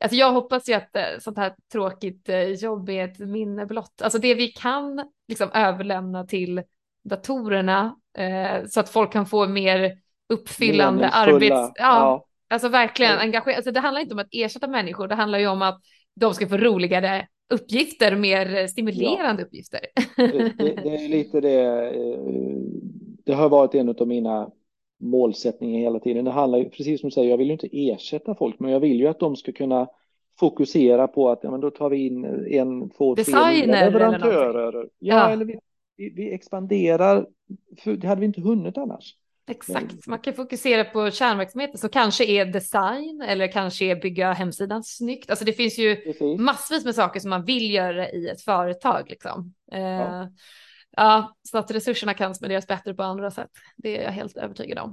alltså, jag hoppas ju att eh, sånt här tråkigt eh, jobb är ett minne blott. Alltså det vi kan liksom överlämna till datorerna eh, så att folk kan få mer uppfyllande arbets... Ja, ja, Alltså verkligen engagera. Alltså det handlar inte om att ersätta människor, det handlar ju om att de ska få roligare uppgifter, mer stimulerande ja. uppgifter. Det, det, det, är lite det. Eh, det har varit en av mina målsättningar hela tiden. Det handlar ju, precis som du säger, jag vill ju inte ersätta folk, men jag vill ju att de ska kunna fokusera på att ja, men då tar vi in en, två, tre leverantörer. Ja, ja, eller vi, vi, vi expanderar. För det hade vi inte hunnit annars. Exakt, man kan fokusera på kärnverksamheten som kanske är design eller kanske är bygga hemsidan snyggt. Alltså det finns ju Precis. massvis med saker som man vill göra i ett företag liksom. Ja. Uh, ja, så att resurserna kan spenderas bättre på andra sätt. Det är jag helt övertygad om.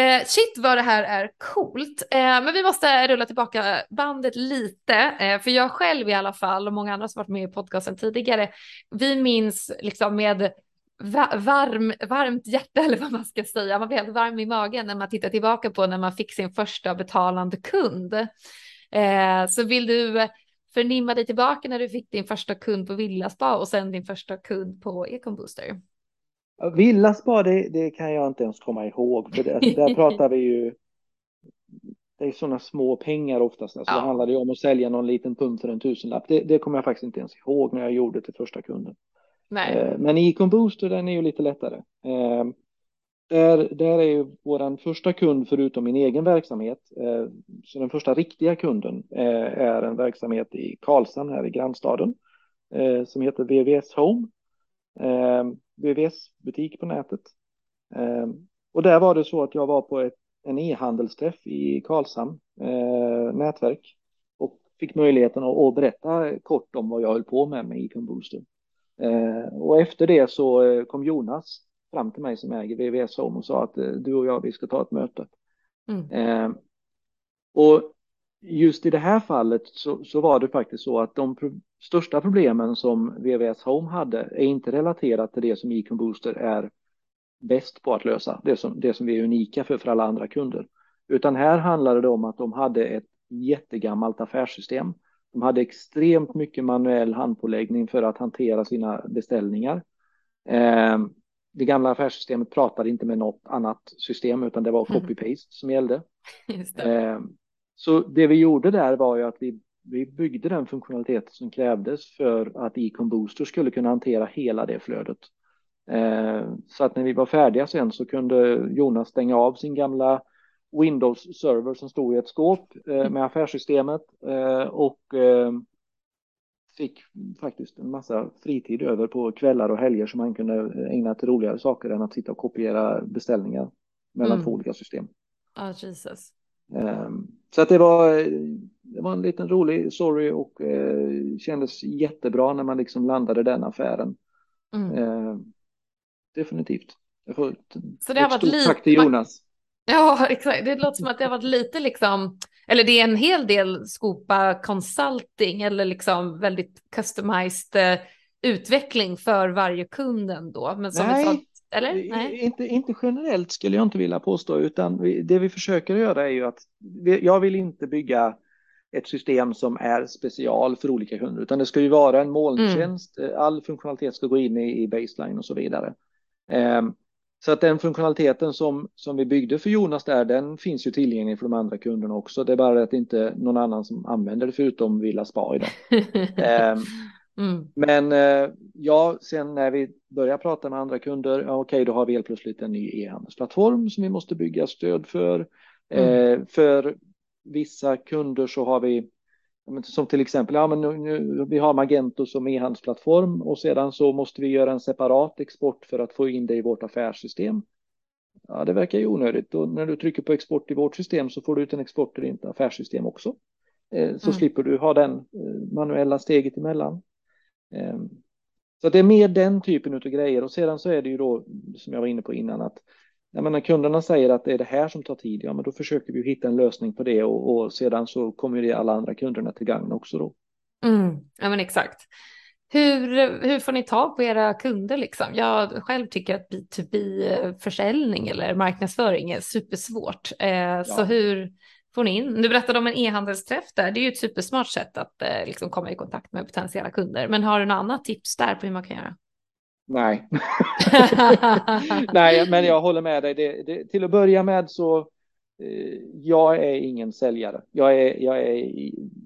Uh, shit vad det här är coolt. Uh, men vi måste rulla tillbaka bandet lite, uh, för jag själv i alla fall och många andra som varit med i podcasten tidigare, vi minns liksom med varm, varmt hjärta eller vad man ska säga. Man blir helt varm i magen när man tittar tillbaka på när man fick sin första betalande kund. Eh, så vill du förnimma dig tillbaka när du fick din första kund på Villaspa och sen din första kund på Econbooster? Villaspa, det, det kan jag inte ens komma ihåg, för det, där pratar vi ju det är sådana små pengar oftast. Alltså ja. Det handlade ju om att sälja någon liten pump för en tusenlapp. Det, det kommer jag faktiskt inte ens ihåg när jag gjorde till första kunden. Nej. Eh, men Econ Booster den är ju lite lättare. Eh, där, där är ju vår första kund förutom min egen verksamhet. Eh, så den första riktiga kunden är en verksamhet i Karlshamn här i grannstaden som heter VVS Home. VVS butik på nätet. Och där var det så att jag var på ett, en e-handelsträff i Karlshamn nätverk och fick möjligheten att, att berätta kort om vad jag höll på med med Econ Booster. Eh, och efter det så eh, kom Jonas fram till mig som äger VVS Home och sa att eh, du och jag, vi ska ta ett möte. Mm. och just i det här fallet så, så, var det faktiskt så att de pro största problemen som VVS Home hade är inte relaterat till det som Econ Booster är bäst på att lösa, det som, det som vi är unika för för alla andra kunder. Utan här handlade det om att de hade ett jättegammalt affärssystem de hade extremt mycket manuell handpåläggning för att hantera sina beställningar. Eh, det gamla affärssystemet pratade inte med något annat system utan det var mm. copy-paste som gällde. Eh, så det vi gjorde där var ju att vi, vi byggde den funktionalitet som krävdes för att Econ Booster skulle kunna hantera hela det flödet. Eh, så att när vi var färdiga sen så kunde Jonas stänga av sin gamla Windows-server som stod i ett skåp eh, mm. med affärssystemet eh, och eh, fick faktiskt en massa fritid över på kvällar och helger som man kunde ägna till roligare saker än att sitta och kopiera beställningar mellan mm. två olika system. Ja, oh, Jesus. Så att det var, det var en liten rolig story och eh, kändes jättebra när man liksom landade den affären. Mm. Eh, definitivt. Så det har varit lite, tack till Jonas. Ja, exakt. Det låter som att det har varit lite liksom, eller det är en hel del skopa consulting eller liksom väldigt customized uh, utveckling för varje kund ändå. Men som Nej. Eller? Nej, Inte, inte generellt skulle jag inte vilja påstå, utan vi, det vi försöker göra är ju att vi, jag vill inte bygga ett system som är special för olika kunder, utan det ska ju vara en molntjänst. Mm. All funktionalitet ska gå in i, i baseline och så vidare. Um, så att den funktionaliteten som, som vi byggde för Jonas där, den finns ju tillgänglig för de andra kunderna också. Det är bara att det inte någon annan som använder det förutom Villa Spa idag. eh, mm. Men eh, ja, sen när vi börjar prata med andra kunder, ja, okej, då har vi helt plötsligt en ny e-handelsplattform som vi måste bygga stöd för. Mm. Eh, för vissa kunder så har vi som till exempel, ja, men nu, nu, vi har Magento som e-handelsplattform och sedan så måste vi göra en separat export för att få in det i vårt affärssystem. Ja, det verkar ju onödigt och när du trycker på export i vårt system så får du ut en export i ditt affärssystem också. Eh, så mm. slipper du ha den eh, manuella steget emellan. Eh, så det är mer den typen av grejer och sedan så är det ju då som jag var inne på innan att ja, men när kunderna säger att det är det här som tar tid, ja men då försöker vi hitta en lösning på det och, och sedan så kommer det alla andra kunderna till gagn också då. Mm, ja men exakt. Hur, hur får ni tag på era kunder liksom? Jag själv tycker att B2B-försäljning eller marknadsföring är supersvårt. Eh, ja. Så hur får ni in? Du berättade om en e-handelsträff där. Det är ju ett supersmart sätt att eh, liksom komma i kontakt med potentiella kunder. Men har du något annat tips där på hur man kan göra? Nej. Nej, men jag håller med dig. Det, det, till att börja med så eh, jag är ingen säljare. Jag är, jag, är,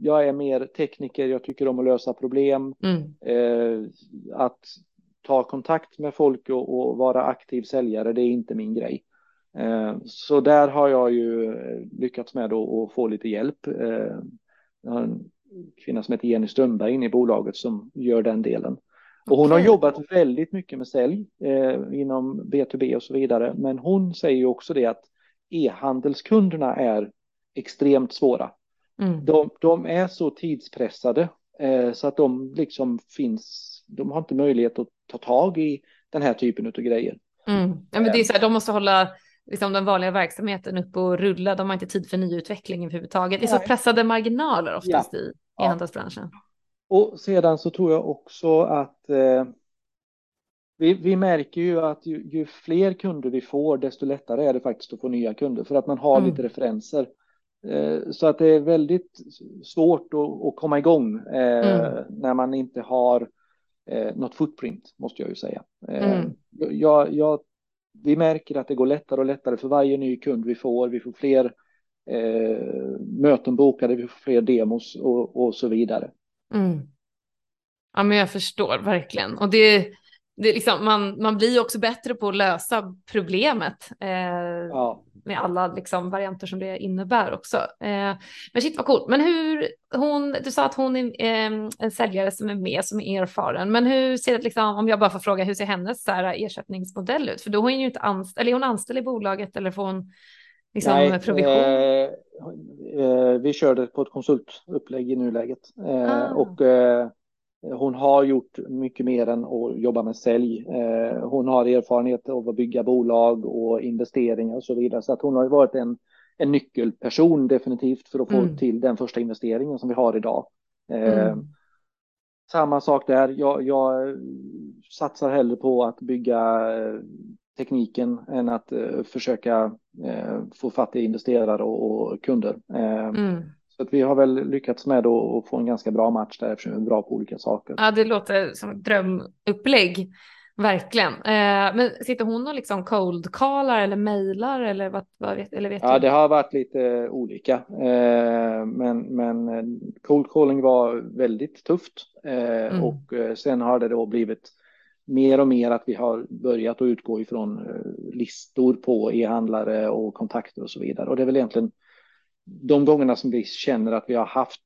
jag är mer tekniker. Jag tycker om att lösa problem. Mm. Eh, att ta kontakt med folk och, och, vara aktiv säljare, det är inte min grej. Eh, så där har jag ju lyckats med att få lite hjälp. Eh, jag har en kvinna som heter Jenny Strömberg inne i bolaget som gör den delen. Och hon har jobbat väldigt mycket med sälj eh, inom B2B och så vidare. Men hon säger ju också det att e-handelskunderna är extremt svåra. Mm. De, de, är så tidspressade eh, så att de liksom finns, de har inte möjlighet att ta tag i den här typen av grejer. Mm. Ja, men det är så här, de måste hålla liksom, den vanliga verksamheten uppe och rulla. De har inte tid för nyutveckling överhuvudtaget. Det är så pressade marginaler oftast ja. i e-handelsbranschen. Ja. Och sedan så tror jag också att eh, vi, vi, märker ju att ju, ju, fler kunder vi får, desto lättare är det faktiskt att få nya kunder för att man har mm. lite referenser. Eh, så att det är väldigt svårt att, att komma igång eh, mm. när man inte har eh, något footprint, måste jag ju säga. Eh, mm. Jag, jag, vi märker att det går lättare och lättare för varje ny kund vi får. Vi får fler eh, möten bokade, vi får fler demos och, och så vidare. Mm. Ja, men jag förstår verkligen. Och det, det liksom, man, man blir också bättre på att lösa problemet eh, ja. med alla liksom, varianter som det innebär också. Eh, men shit vad coolt. Men hur, hon, du sa att hon är eh, en säljare som är med, som är erfaren. Men hur ser det, liksom, om jag bara får fråga, hur ser hennes så här, ersättningsmodell ut? För då är hon ju inte anställd, eller är hon anställd i bolaget eller får hon liksom, Nej, provision? Eh, Eh, vi körde på ett konsultupplägg i nuläget eh, ah. och eh, hon har gjort mycket mer än att jobba med sälj. Hon har erfarenhet av att bygga bolag och investeringar och så vidare. Så att hon har varit en, en nyckelperson definitivt för att få mm. till den första investeringen som vi har idag. Mm. Samma sak där. Jag, jag satsar hellre på att bygga tekniken än att uh, försöka uh, få fatt i investerare och, kunder. Uh, mm. Så att vi har väl lyckats med att få en ganska bra match där eftersom vi är bra på olika saker. Ja, det låter som ett drömupplägg. Verkligen. men sitter hon och liksom cold callar eller mejlar eller vad, vad vet, eller vet Ja, du? det har varit lite olika. men, men cold calling var väldigt tufft mm. och sen har det då blivit mer och mer att vi har börjat att utgå ifrån eh, listor på e-handlare och kontakter och så vidare. Och det är väl egentligen de gångerna som vi känner att vi har haft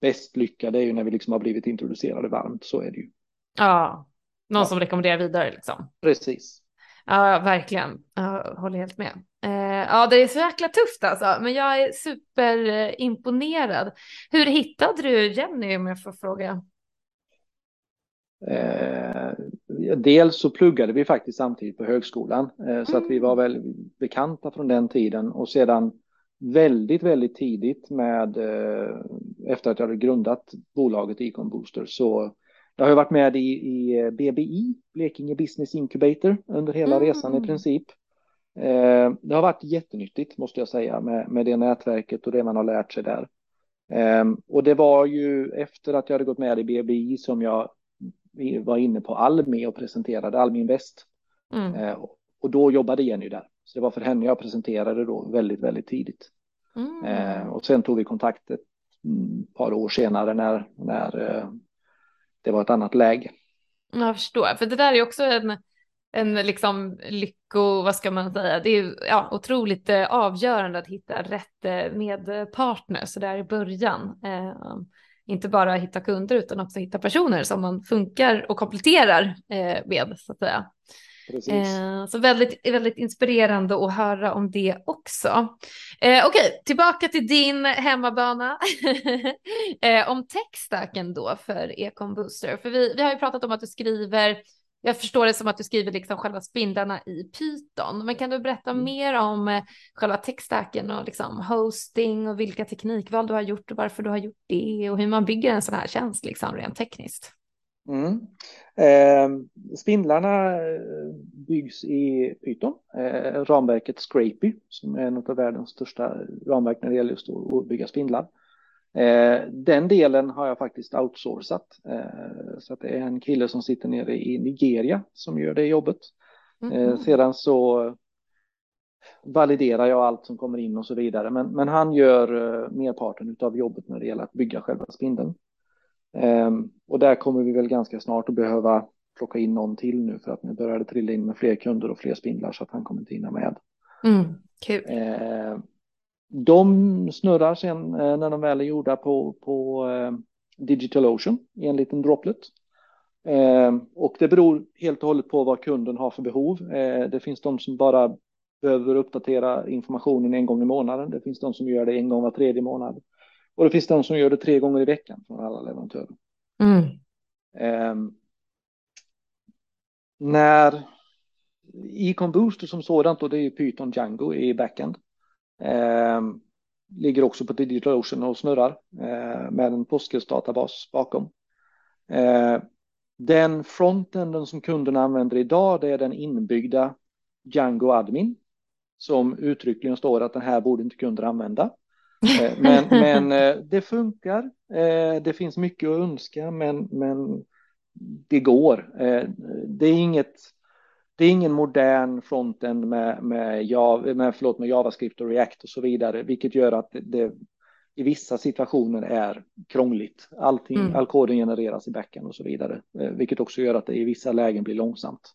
bäst lycka, det är ju när vi liksom har blivit introducerade varmt, så är det ju. Ja, någon ja. som rekommenderar vidare liksom. Precis. Ja, verkligen. Jag håller helt med. Eh, ja, det är så jäkla tufft alltså, men jag är superimponerad. Hur hittade du Jenny om jag får fråga? Eh, dels så pluggade vi faktiskt samtidigt på högskolan eh, så att vi var mm. väl bekanta från den tiden och sedan väldigt, väldigt tidigt med eh, efter att jag hade grundat bolaget Econ Booster så jag har varit med i, i BBI, Blekinge Business Incubator, under hela mm. resan i princip. Eh, det har varit jättenyttigt måste jag säga med, med det nätverket och det man har lärt sig där. Och det var ju efter att jag hade gått med i BBI som jag vi var inne på Almi och presenterade Almi Invest. Mm. Eh, och då jobbade Jenny där. Så det var för henne jag presenterade då väldigt, väldigt tidigt. Mm. Eh, och sen tog vi kontakt ett par år senare när, när eh, det var ett annat läge. Jag förstår, för det där är också en, en liksom lycko, vad ska man säga, det är ja, otroligt eh, avgörande att hitta rätt eh, medpartner så där i början. Inte bara hitta kunder utan också hitta personer som man funkar och kompletterar eh, med så att säga. Eh, så väldigt, väldigt inspirerande att höra om det också. Eh, Okej, okay, tillbaka till din hemmabana. eh, om techstacken då för Econ Booster. För vi, vi har ju pratat om att du skriver, jag förstår det som att du skriver liksom själva spindlarna i Python. Men kan du berätta mm. mer om eh, själva techstacken och liksom hosting och vilka teknikval du har gjort och varför du har gjort det och hur man bygger en sån här tjänst liksom rent tekniskt? Mm. Eh, spindlarna byggs i Python, eh, ramverket Scrapy som är en av världens största ramverk när det gäller just att bygga spindlar. Eh, den delen har jag faktiskt outsourcat. Eh, så att det är en kille som sitter nere i Nigeria som gör det jobbet. Mm. sedan så validerar jag allt som kommer in och så vidare. Men, men han gör merparten av jobbet när det gäller att bygga själva spindeln. Ehm, och där kommer vi väl ganska snart att behöva plocka in någon till nu för att nu börjar det trilla in med fler kunder och fler spindlar så att han kommer inte hinna med. Mm, kul. Ehm, de snurrar sen eh, när de väl är gjorda på, på eh, DigitalOcean i en liten droplet. Ehm, och det beror helt och hållet på vad kunden har för behov. Det finns de som bara behöver uppdatera informationen en gång i månaden. Det finns de som gör det en gång var tredje månad. Och det finns de som gör det tre gånger i veckan från alla leverantörer. Mm. Um, när Econ Booster som sådant, och det är Python Django i backend, ligger också på DigitalOcean och snurrar uh, med en Postgres-databas bakom. Uh, den frontenden som kunderna använder idag, det är den inbyggda Django Admin som uttryckligen står att den här borde inte kunder använda. Eh, men, men eh, det funkar. Eh, det finns mycket att önska, men, men det går. Det är inget. Det är ingen modern frontend med, med, Java, med, förlåt, med JavaScript och React och så vidare, vilket gör att det i vissa situationer är krångligt. Allting, mm. All koden genereras i backen och så vidare, vilket också gör att det i vissa lägen blir långsamt.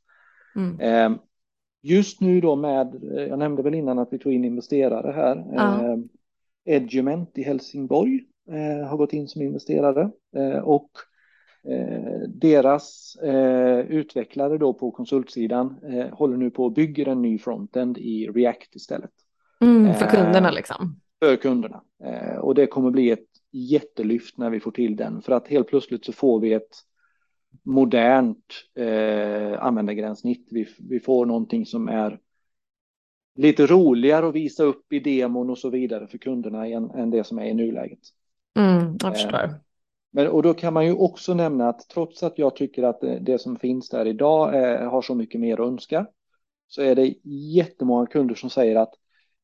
Mm. Just nu då med, jag nämnde väl innan att vi tog in investerare här. Ja. Edument i Helsingborg eh, har gått in som investerare eh, och eh, deras utvecklare då på konsultsidan håller nu på och bygger en ny frontend i React istället. Mm, för kunderna liksom? För kunderna. och det kommer bli ett jättelyft när vi får till den för att helt plötsligt så får vi ett modernt eh, användargränssnitt. Vi, vi får någonting som är lite roligare att visa upp i demon och så vidare för kunderna än, än det som är i nuläget. Mm, jag förstår. Eh, men, och då kan man ju också nämna att trots att jag tycker att det, som finns där idag är, har så mycket mer att önska så är det jättemånga kunder som säger att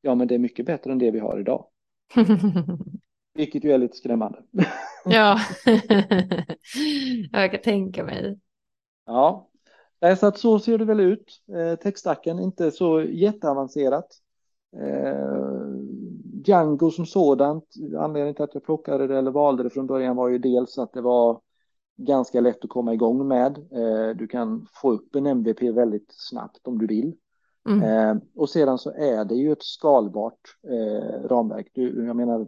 ja, men det är mycket bättre än det vi har idag. Vilket ju är lite skrämmande. ja, jag kan tänka mig. Ja, så att så ser det väl ut. Eh, textstacken inte så jätteavancerat. Django som sådant, anledningen till att jag plockade det eller valde det från början var ju dels att det var ganska lätt att komma igång med. Eh, du kan få upp en MVP väldigt snabbt om du vill. Mm. Eh, och sedan så är det ju ett skalbart eh, ramverk. Du, jag menar,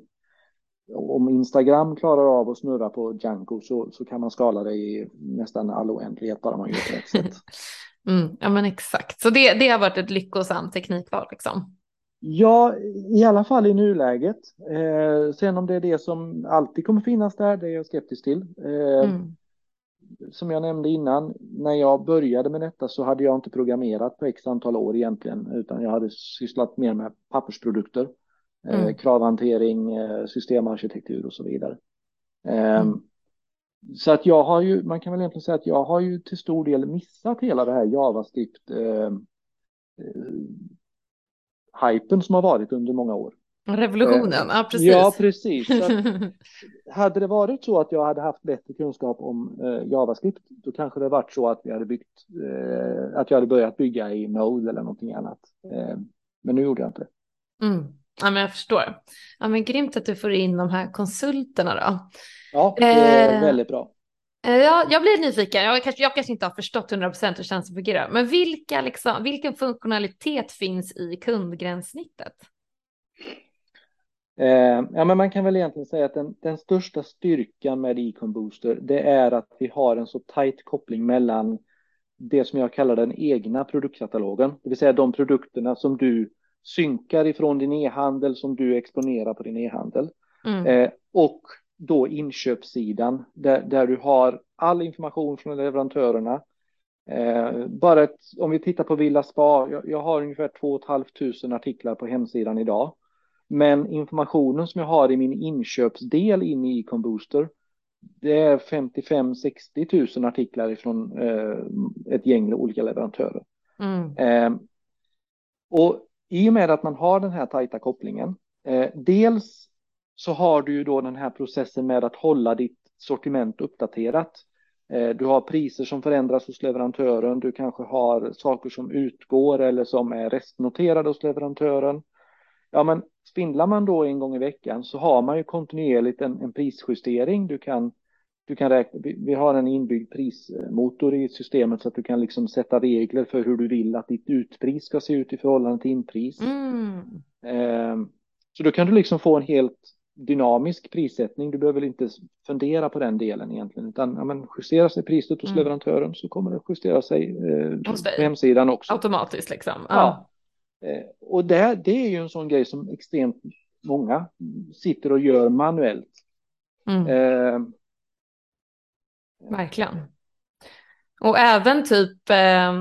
om Instagram klarar av att snurra på Django så, så kan man skala det i nästan all oändlighet bara man gör det rätt sätt. Mm, ja men exakt, så det, det har varit ett lyckosamt teknikval liksom? Ja, i alla fall i nuläget. Eh, sen om det är det som alltid kommer finnas där, det är jag skeptisk till. Eh, mm. Som jag nämnde innan, när jag började med detta så hade jag inte programmerat på x antal år egentligen, utan jag hade sysslat mer med pappersprodukter. Eh, mm. kravhantering, eh, systemarkitektur och så vidare. Ehm, mm. Så att jag har ju, man kan väl egentligen säga att jag har ju till stor del missat hela det här JavaScript eh, eh, hypen som har varit under många år. Revolutionen, eh, ja precis. Ja, precis. hade det varit så att jag hade haft bättre kunskap om eh, JavaScript, då kanske det varit så att vi hade byggt, eh, att jag hade börjat bygga i Node eller någonting annat. men nu gjorde jag inte det. Mm. Ja, men jag förstår. Ja, men grymt att du får in de här konsulterna då. Ja, det är eh, väldigt bra. Eh, ja, jag blir nyfiken. Jag kanske, jag kanske inte har förstått 100% hur tjänsten fungerar, men vilka, liksom, vilken funktionalitet finns i kundgränssnittet? Eh, ja, men man kan väl egentligen säga att den, den största styrkan med Econ Booster, det är att vi har en så tajt koppling mellan det som jag kallar den egna produktkatalogen, det vill säga de produkterna som du synkar ifrån din e-handel som du exponerar på din e-handel. Mm. Eh, och då inköpssidan där, där du har all information från leverantörerna. Eh, bara ett, om vi tittar på Villa Spa, jag, jag har ungefär 2 500 artiklar på hemsidan idag. Men informationen som jag har i min inköpsdel in i Econ Booster, det är 55-60 000 artiklar från eh, ett gäng olika leverantörer. Mm. Eh, och i och med att man har den här tajta kopplingen, eh, dels så har du ju då den här processen med att hålla ditt sortiment uppdaterat. Eh, du har priser som förändras hos leverantören, du kanske har saker som utgår eller som är restnoterade hos leverantören. Ja, men spindlar man då en gång i veckan så har man ju kontinuerligt en, en prisjustering. Du kan, du kan räkna, vi har en inbyggd prismotor i systemet så att du kan liksom sätta regler för hur du vill att ditt utpris ska se ut i förhållande till inpris. Mm. Eh, så då kan du liksom få en helt dynamisk prissättning. Du behöver inte fundera på den delen egentligen, utan ja, men justerar sig priset hos mm. leverantören så kommer det justera sig eh, på hemsidan också. Automatiskt liksom. Ja. ja. Eh, och det, det är ju en sån grej som extremt många sitter och gör manuellt. Mm. Eh, Verkligen. Och även typ, eh, eh,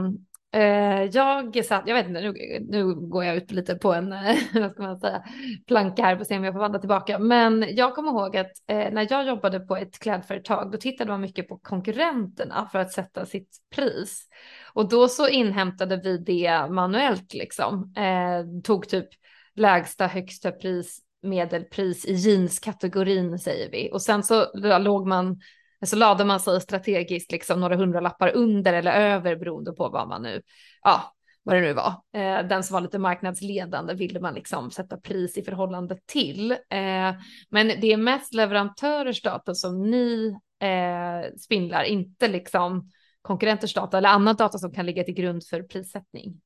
Eh, jag satt, jag vet inte, nu, nu går jag ut lite på en, vad ska man säga, planka här och att se om jag får vandra tillbaka. Men jag kommer ihåg att eh, när jag jobbade på ett klädföretag, då tittade man mycket på konkurrenterna för att sätta sitt pris. Och då så inhämtade vi det manuellt liksom. Eh, tog typ lägsta högsta pris, medelpris i jeanskategorin säger vi. Och sen så låg man, så lade man sig strategiskt liksom några hundralappar under eller över beroende på vad man nu, ja, vad det nu var. Eh, den som var lite marknadsledande ville man liksom sätta pris i förhållande till. Eh, men det är mest leverantörers data som ni eh, spindlar, inte liksom konkurrenters data eller annan data som kan ligga till grund för prissättning?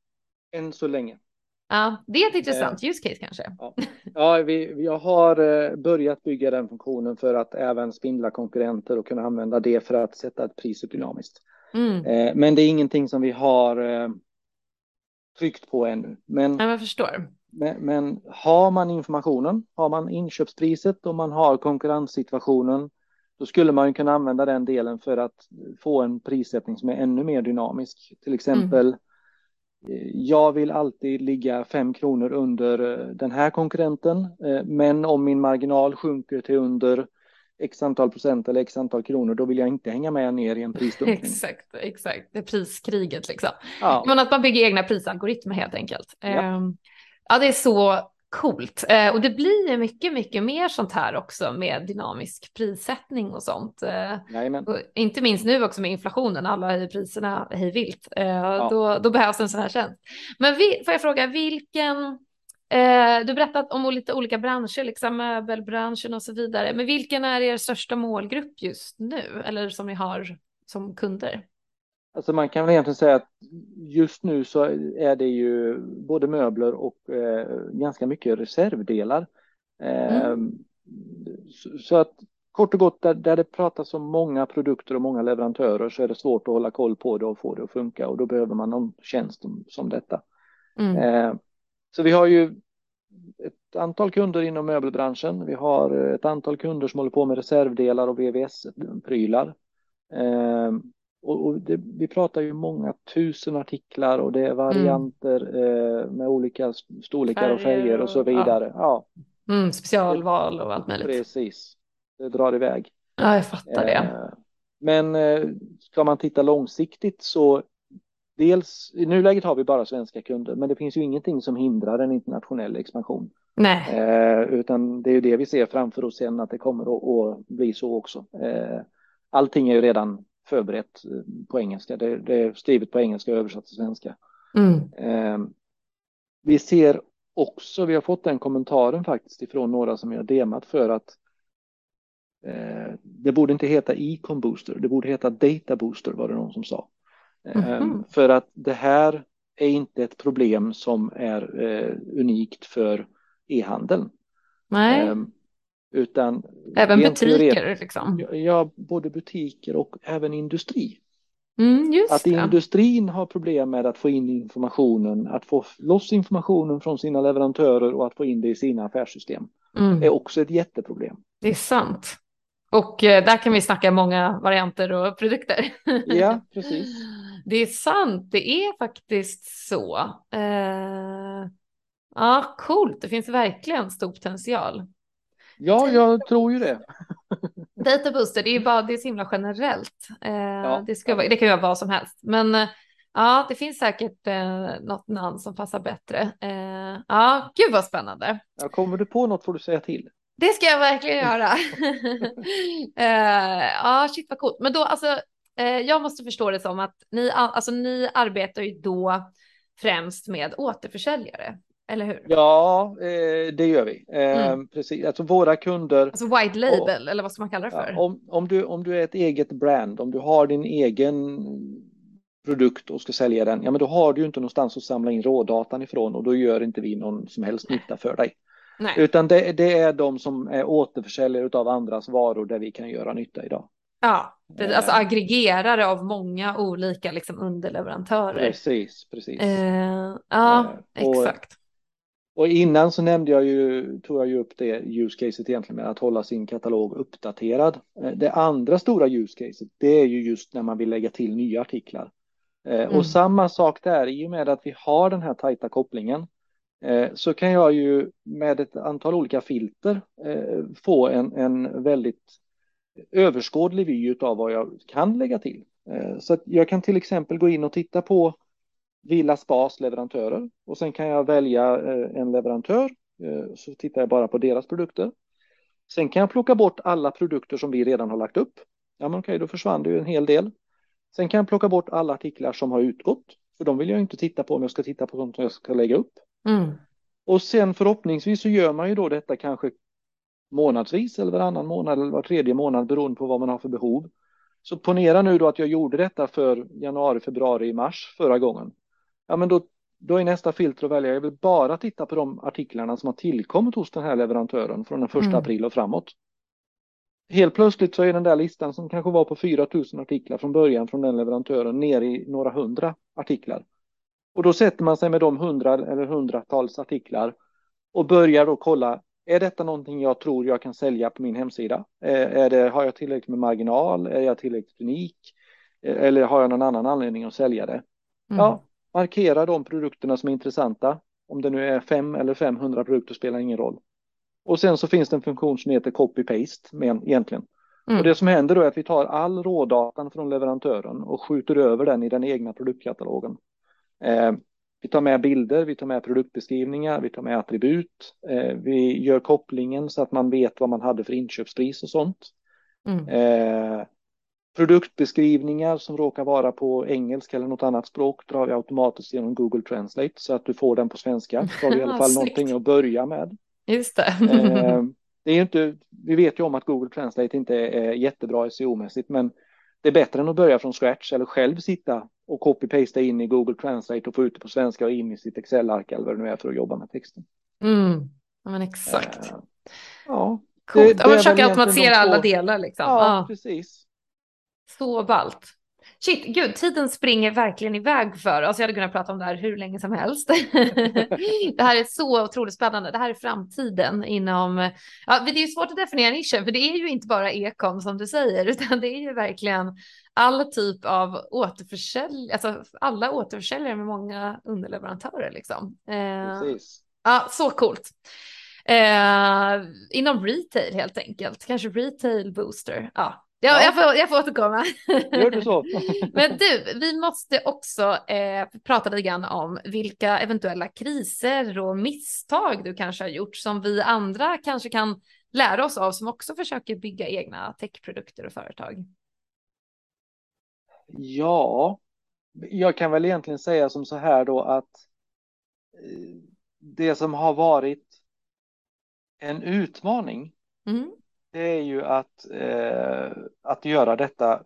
Än så länge. Ja, det är ett intressant eh, use case kanske. Ja, ja vi, jag har eh, börjat bygga den funktionen för att även spindla konkurrenter och kunna använda det för att sätta ett pris dynamiskt. Mm. Eh, men det är ingenting som vi har tryckt på ännu. Men, ja, jag förstår. Men, men, har man informationen, har man inköpspriset och man har konkurrenssituationen då skulle man kunna använda den delen för att få en prissättning som är ännu mer dynamisk. Till exempel, mm. Jag vill alltid ligga fem kronor under eh, den här konkurrenten, eh, men om min marginal sjunker till under x antal procent eller x antal kronor, då vill jag inte hänga med ner i en prisdumpning. exakt, exakt. Det är priskriget liksom. Ja. Men att man bygger egna prisalgoritmer helt enkelt. Ja. Ehm, ja, det är så Coolt. Eh, och det blir ju mycket, mycket mer sånt här också med dynamisk prissättning och sånt. Eh, och inte minst nu också med inflationen, alla höjer priserna hej vilt. Eh, ja. då, då behövs en sån här tjänst. Men vi, får jag fråga, vilken, du berättat om lite olika branscher, liksom möbelbranschen och så vidare, men vilken är er största målgrupp just nu, eller som ni har som kunder? Alltså man kan väl egentligen säga att just nu så är det ju både möbler och eh, ganska mycket reservdelar. Eh, mm. så, så, att kort och gott där, där det pratas om många produkter och många leverantörer så är det svårt att hålla koll på det och få det att funka och då behöver man någon tjänst som, som detta. Mm. Eh, så vi har ju ett antal kunder inom möbelbranschen. Vi har ett antal kunder som håller på med reservdelar och VVS-prylar. Eh, och, och det, vi pratar ju många tusen artiklar och det är varianter mm. eh, med olika storlekar färger och färger och så vidare. Ja. ja. Mm, specialval och allt möjligt. Precis, det drar iväg. Ja, jag fattar det. Eh, men eh, ska man titta långsiktigt så dels i nuläget har vi bara svenska kunder, men det finns ju ingenting som hindrar en internationell expansion. Nej. Eh, utan det är ju det vi ser framför oss sen att det kommer att, att bli så också. Eh, allting är ju redan förberett eh, på engelska. Det, det är skrivet på engelska och översatt till svenska. Mm. Eh, vi ser också, vi har fått den kommentaren faktiskt ifrån några som jag demat för att Eh, det borde inte heta Econ Booster, det borde heta Data Booster var det någon som sa. Mm -hmm. För att det här är inte ett problem som är eh, unikt för e-handeln. Nej. Utan även butiker liksom? Ja, både butiker och även industri. Mm, att industrin har problem med att få in informationen, att få loss informationen från sina leverantörer och att få in det i sina affärssystem mm. är också ett jätteproblem. Det är sant. Och eh, där kan vi snacka många varianter och produkter. Ja, precis. Det är sant, det är faktiskt så. Eh, ja, coolt, det finns verkligen stor potential. Ja, jag tror ju det. Data booster, det är ju bara, det är så himla generellt. Eh, ja. det, ska, det kan ju vara vad som helst. Men eh, ja, det finns säkert eh, något namn som passar bättre. Eh, ja, gud vad spännande. Ja, kommer du på något får du säga till. Det ska jag verkligen göra. eh, ja, shit vad coolt. Men då, alltså, eh, jag måste förstå det som att ni, alltså, ni arbetar ju då främst med återförsäljare eller hur? Ja, eh, det gör vi. Eh, mm. Precis, alltså våra kunder. Alltså white label och, eller vad ska man kalla det för? Ja, om, om, du, om du är ett eget brand, om du har din egen produkt och ska sälja den, ja men då har du ju inte någonstans att samla in rådatan ifrån och då gör inte vi någon som helst nytta för dig. Nej. Utan det, det, är de som är återförsäljare av andras varor där vi kan göra nytta idag. Ja, alltså aggregerare av många olika liksom underleverantörer. Precis, precis. Eh, ja, eh, och, exakt. Och innan så nämnde jag ju, tog jag ju upp det use caset egentligen med att hålla sin katalog uppdaterad. Eh, det andra stora use caset, det är ju just när man vill lägga till nya artiklar. Eh, mm. Och samma sak där, i och med att vi har den här tajta kopplingen eh, så kan jag ju med ett antal olika filter få en, en väldigt överskådlig vy av vad jag kan lägga till. Så att jag kan till exempel gå in och titta på Villa Spas leverantörer och sen kan jag välja eh, en leverantör eh, så tittar jag bara på deras produkter. Sen kan jag plocka bort alla produkter som vi redan har lagt upp. Ja, men okej, då försvann det ju en hel del. Sen kan jag plocka bort alla artiklar som har utgått, för de vill jag inte titta på om jag ska titta på sånt som jag ska lägga upp. Mm. Och sen förhoppningsvis så gör man ju då detta kanske månadsvis eller varannan månad eller var tredje månad beroende på vad man har för behov. Så ponera nu då att jag gjorde detta för januari, februari, mars förra gången ja men då, då är nästa filter att välja. Jag vill bara titta på de artiklarna som har tillkommit hos den här leverantören från den första mm. april och framåt. Helt plötsligt så är den där listan som kanske var på 4 000 artiklar från början från den leverantören ner i några hundra artiklar. Och då sätter man sig med de hundra eller hundratals artiklar och börjar då kolla, är detta någonting jag tror jag kan sälja på min hemsida? Är det, har jag tillräckligt med marginal? Är jag tillräckligt unik? Eller har jag någon annan anledning att sälja det? Mm. Ja, markera de produkterna som är intressanta. Om det nu är fem eller 500 produkter spelar ingen roll. Och sen så finns det en funktion som heter copy-paste med egentligen. Mm. Och det som händer då är att vi tar all rådatan från leverantören och skjuter över den i den egna produktkatalogen. Eh, vi tar med bilder, vi tar med produktbeskrivningar, vi tar med attribut. Eh, vi gör kopplingen så att man vet vad man hade för inköpspris och sånt. Mm. Eh, Produktbeskrivningar som råkar vara på engelska eller något annat språk drar vi automatiskt genom Google Translate så att du får den på svenska. Så har vi i alla fall någonting att börja med. Just det. eh, det är inte, vi vet ju om att Google Translate inte är jättebra SEO-mässigt, men det är bättre än att börja från scratch eller själv sitta och copy-pasta in i Google Translate och få ut det på svenska och in i sitt Excel-ark eller vad det nu är för att jobba med texten. Mm, men exakt. Eh, ja. Coolt. Det, det ja, försöka automatisera alla delar liksom. Ja, ja. precis. Så ballt. Shit, gud, tiden springer verkligen iväg för oss. Jag hade kunnat prata om det här hur länge som helst. det här är så otroligt spännande. Det här är framtiden inom... Ja, det är ju svårt att definiera nischen, för det är ju inte bara ekom som du säger, utan det är ju verkligen all typ av återförsäljare, alltså alla återförsäljare med många underleverantörer liksom. Eh, Precis. Ja, så coolt. Eh, inom retail helt enkelt, kanske retail booster. Ja, Ja, ja. Jag, får, jag får återkomma. Gör du så. Men du, vi måste också eh, prata lite grann om vilka eventuella kriser och misstag du kanske har gjort som vi andra kanske kan lära oss av som också försöker bygga egna techprodukter och företag. Ja, jag kan väl egentligen säga som så här då att eh, det som har varit en utmaning mm det är ju att, eh, att göra detta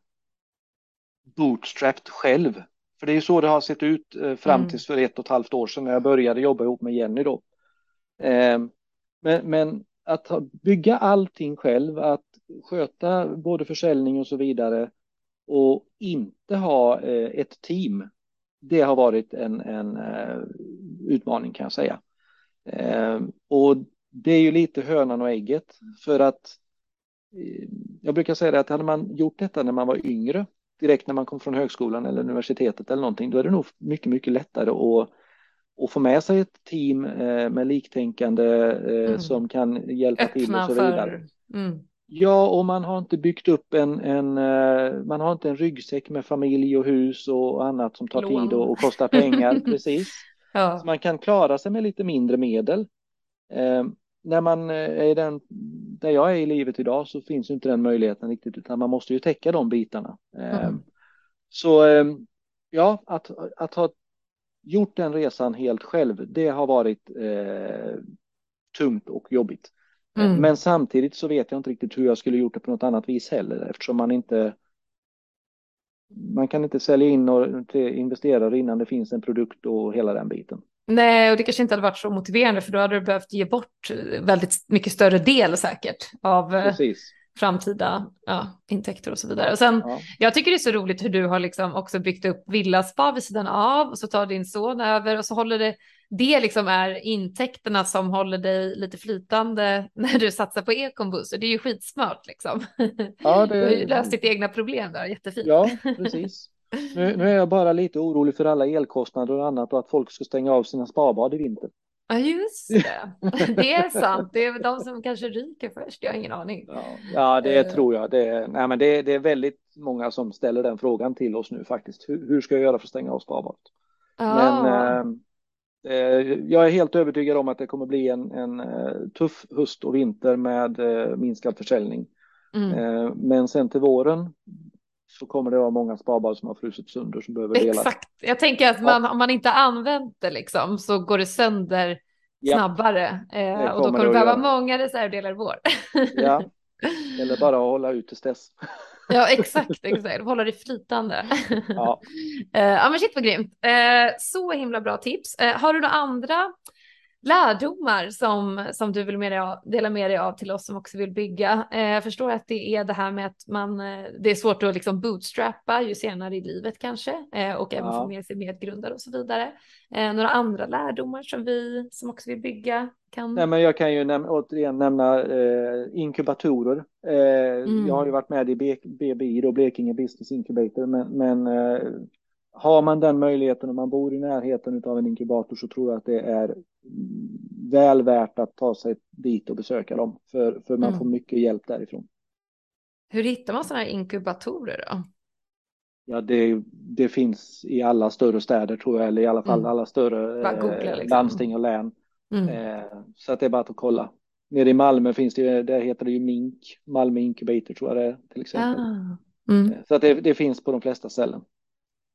bootstrapped själv. För det är ju så det har sett ut eh, fram mm. tills för ett och ett halvt år sedan när jag började jobba ihop med Jenny då. Eh, men, men att bygga allting själv, att sköta både försäljning och så vidare och inte ha eh, ett team. Det har varit en, en eh, utmaning kan jag säga. Eh, och det är ju lite hönan och ägget för att jag brukar säga det att hade man gjort detta när man var yngre, direkt när man kom från högskolan eller universitetet eller någonting, då är det nog mycket, mycket lättare att, att få med sig ett team med liktänkande mm. som kan hjälpa Öppna till och så vidare. För... Mm. Ja, och man har inte byggt upp en, en, eh, man har inte en ryggsäck med familj och hus och annat som tar Lån. tid och, och, kostar pengar, precis. Ja. Så man kan klara sig med lite mindre medel. När man eh, är den, där jag är i livet idag så finns inte den möjligheten riktigt, utan man måste ju täcka de bitarna. Eh, mm. Så eh, ja, att, att ha gjort den resan helt själv, det har varit eh, tungt och jobbigt. Mm. Men samtidigt så vet jag inte riktigt hur jag skulle gjort det på något annat vis heller eftersom man inte man kan inte sälja in och till investerare innan det finns en produkt och hela den biten. Nej, och det kanske inte hade varit så motiverande för då hade du behövt ge bort väldigt mycket större del säkert av eh, Precis. framtida ja, intäkter och så vidare. Och sen, ja. Jag tycker det är så roligt hur du har liksom också byggt upp Villaspar vid sidan av och så tar din son över och så håller det det liksom är intäkterna som håller dig lite flytande när du satsar på ekombuss. Det är ju skitsmart liksom. Ja, det... Du har ju löst ditt egna problem där, jättefint. Ja, precis. Nu, nu, är jag bara lite orolig för alla elkostnader och annat och att folk ska stänga av sina sparbad i vinter. Ja, just det. Det är sant. Det är de som kanske ryker först. Jag har ingen aning. Ja, ja det uh... tror jag. Det är, nej, men det, det, är väldigt många som ställer den frågan till oss nu faktiskt. Hur, hur ska jag göra för att stänga av sparbadet? Ah. Men eh, Eh, jag är helt övertygad om att det kommer bli en, en eh, tuff höst och vinter med eh, minskad försäljning. Mm. Men sen till våren så kommer det vara många sparbad som har frusit sönder som behöver delas. Exakt, jag tänker att man, ja. om man inte använt det liksom så går det sönder ja. snabbare eh, och då kommer det behöva många reservdelar i vår. ja, eller bara hålla ut tills dess. Ja, exakt, exakt. Hålla det flytande. Ja. uh, ja, men shit vad grymt. Uh, så himla bra tips. Har du några andra lärdomar som, som du vill med av, dela med dig av till oss som också vill bygga? jag förstår att det är det här med att man, det är svårt att liksom bootstrappa ju senare i livet kanske och även ja. få med sig medgrundare och så vidare. några andra lärdomar som vi som också vill bygga kan... Nej, men jag kan ju näm återigen nämna eh, inkubatorer. Eh, mm. Jag har ju varit med i B BBI, då, Blekinge Business Incubator, men, men eh, har man den möjligheten och man bor i närheten av en inkubator så tror jag att det är väl värt att ta sig dit och besöka dem, för, för man mm. får mycket hjälp därifrån. Hur hittar man sådana här inkubatorer då? Ja, det, det finns i alla större städer tror jag, eller i alla fall mm. alla större eh, liksom. landsting och län. Mm. Eh, så att det är bara att kolla. Nere i Malmö finns det där heter det ju Mink, Malmö Incubator tror jag det är till exempel. Ah. Mm. Eh, så att det, det, finns på de flesta ställen.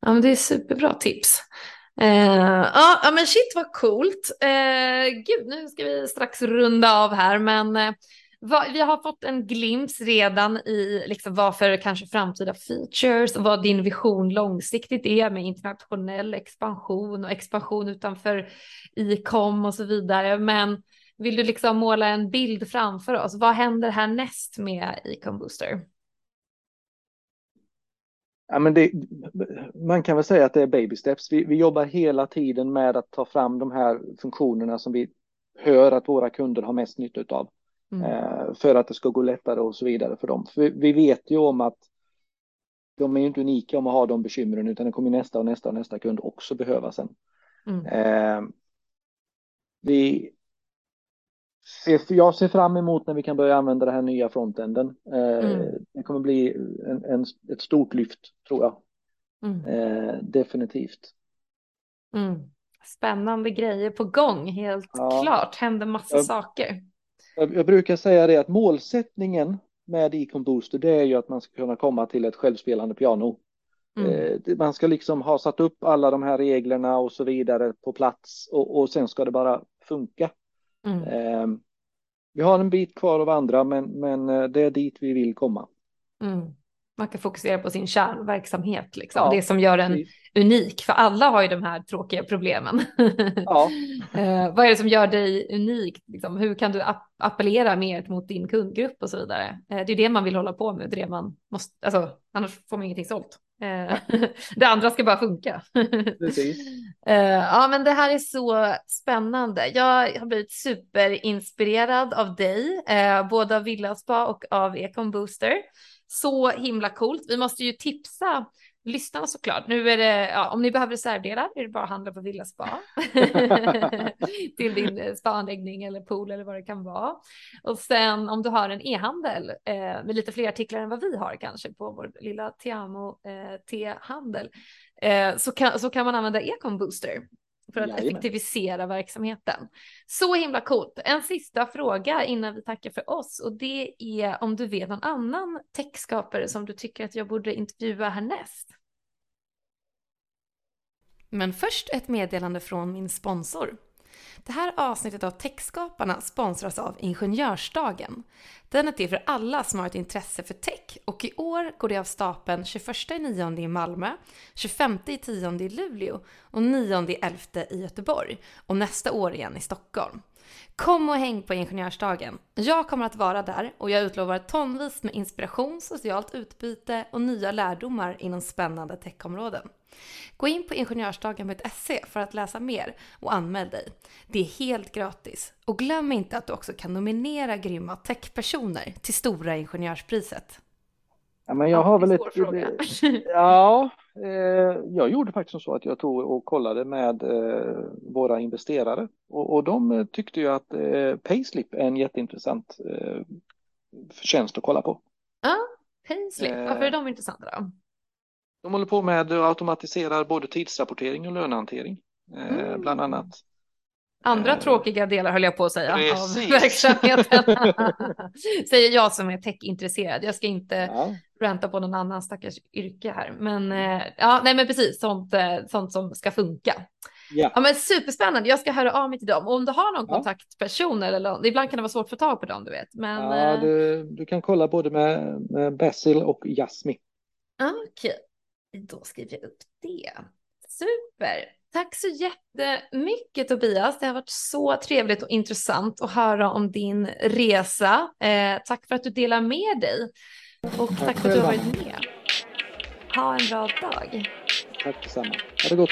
Ja, men det är superbra tips. Eh, ja, men shit vad coolt. Eh, gud, nu ska vi strax runda av här, men eh, va, vi har fått en glimt redan i liksom vad för kanske framtida features och vad din vision långsiktigt är med internationell expansion och expansion utanför e-com och så vidare. Men vill du liksom måla en bild framför oss? Vad händer härnäst med e-com booster? Ja, men det, man kan väl säga att det är baby steps. Vi, vi jobbar hela tiden med att ta fram de här funktionerna som vi hör att våra kunder har mest nytta av. Mm. Eh, för att det ska gå lättare och så vidare för dem. För vi vet ju om att de är inte unika om att ha de bekymren utan det kommer nästa och nästa och nästa kund också behöva sen. Mm. Eh, vi jag ser fram emot när vi kan börja använda det här nya frontenden. Eh, mm. Det kommer bli en, en, ett stort lyft tror jag. Mm. Eh, definitivt. Mm. Spännande grejer på gång, helt ja. klart. Händer massa jag, saker. Jag, jag, brukar säga det att målsättningen med Econ Booster det är ju att man ska kunna komma till ett självspelande piano. Mm. Eh, man ska liksom ha satt upp alla de här reglerna och så vidare på plats och, och sen ska det bara funka. Mm. Eh, vi har en bit kvar att vandra, men, men eh, det är dit vi vill komma. Mm. Man kan fokusera på sin kärnverksamhet, liksom. Ja, det som gör en unik, för alla har ju de här tråkiga problemen. Ja. eh, vad är det som gör dig unik? Liksom? Hur kan du app appellera mer mot din kundgrupp och så vidare? Eh, det är det man vill hålla på med, det det man måste, alltså, annars får man ingenting sålt. Eh, det andra ska bara funka. Precis. Eh, ja, men det här är så spännande. Jag har blivit superinspirerad av dig, eh, både av Villaspa och av Econ Booster. Så himla coolt. Vi måste ju tipsa lyssnarna såklart. Nu är det, ja, om ni behöver reservdelar är det bara att handla på Villa Spa till din eh, spaanläggning eller pool eller vad det kan vara. Och sen om du har en e-handel eh, med lite fler artiklar än vad vi har kanske på vår lilla Tiamo eh, te-handel eh, så, kan, så kan man använda Econ Booster för att Jajamän. effektivisera verksamheten. Så himla coolt. En sista fråga innan vi tackar för oss och det är om du vet någon annan techskapare som du tycker att jag borde intervjua härnäst. Men först ett meddelande från min sponsor. Det här avsnittet av Techskaparna sponsras av Ingenjörsdagen. Den är till för alla som har ett intresse för tech och i år går det av stapeln 21.9 i Malmö, 25.10 i Luleå och 9.11 i Göteborg och nästa år igen i Stockholm. Kom och häng på Ingenjörsdagen. Jag kommer att vara där och jag utlovar tonvis med inspiration, socialt utbyte och nya lärdomar inom spännande techområden. Gå in på ingenjörsdagen.se för att läsa mer och anmäl dig. Det är helt gratis. Och glöm inte att du också kan nominera grymma techpersoner till Stora Ingenjörspriset. Ja, men jag har väl ett... Ja, jag gjorde faktiskt så att jag tog och kollade med eh, våra investerare och, de tyckte ju att eh, Payslip är en jätteintressant eh, tjänst att kolla på. Ja, Payslip, varför är de intressanta då? De håller på med att automatisera både tidsrapportering och lönehantering, eh, mm. bland annat. Andra eh, tråkiga delar höll jag på att säga Precis. av verksamheten. Säger jag som är techintresserad. Jag ska inte ja. ranta på någon annan stackars yrke här. Men eh, ja, nej men precis sånt, sånt som ska funka. Ja. ja men superspännande. Jag ska höra av mig till dem. Och om du har någon ja. kontaktperson eller ibland kan det vara svårt att få tag på dem, du vet. Men, ja, du, du kan kolla både med, med Basil och Jasmi. Okej. Okay. Då skriver jag upp det. Super! Tack så jättemycket Tobias. Det har varit så trevligt och intressant att höra om din resa. Eh, tack för att du delar med dig och tack, tack för att du har varit med. Ha en bra dag. Tack detsamma. Ha det gott.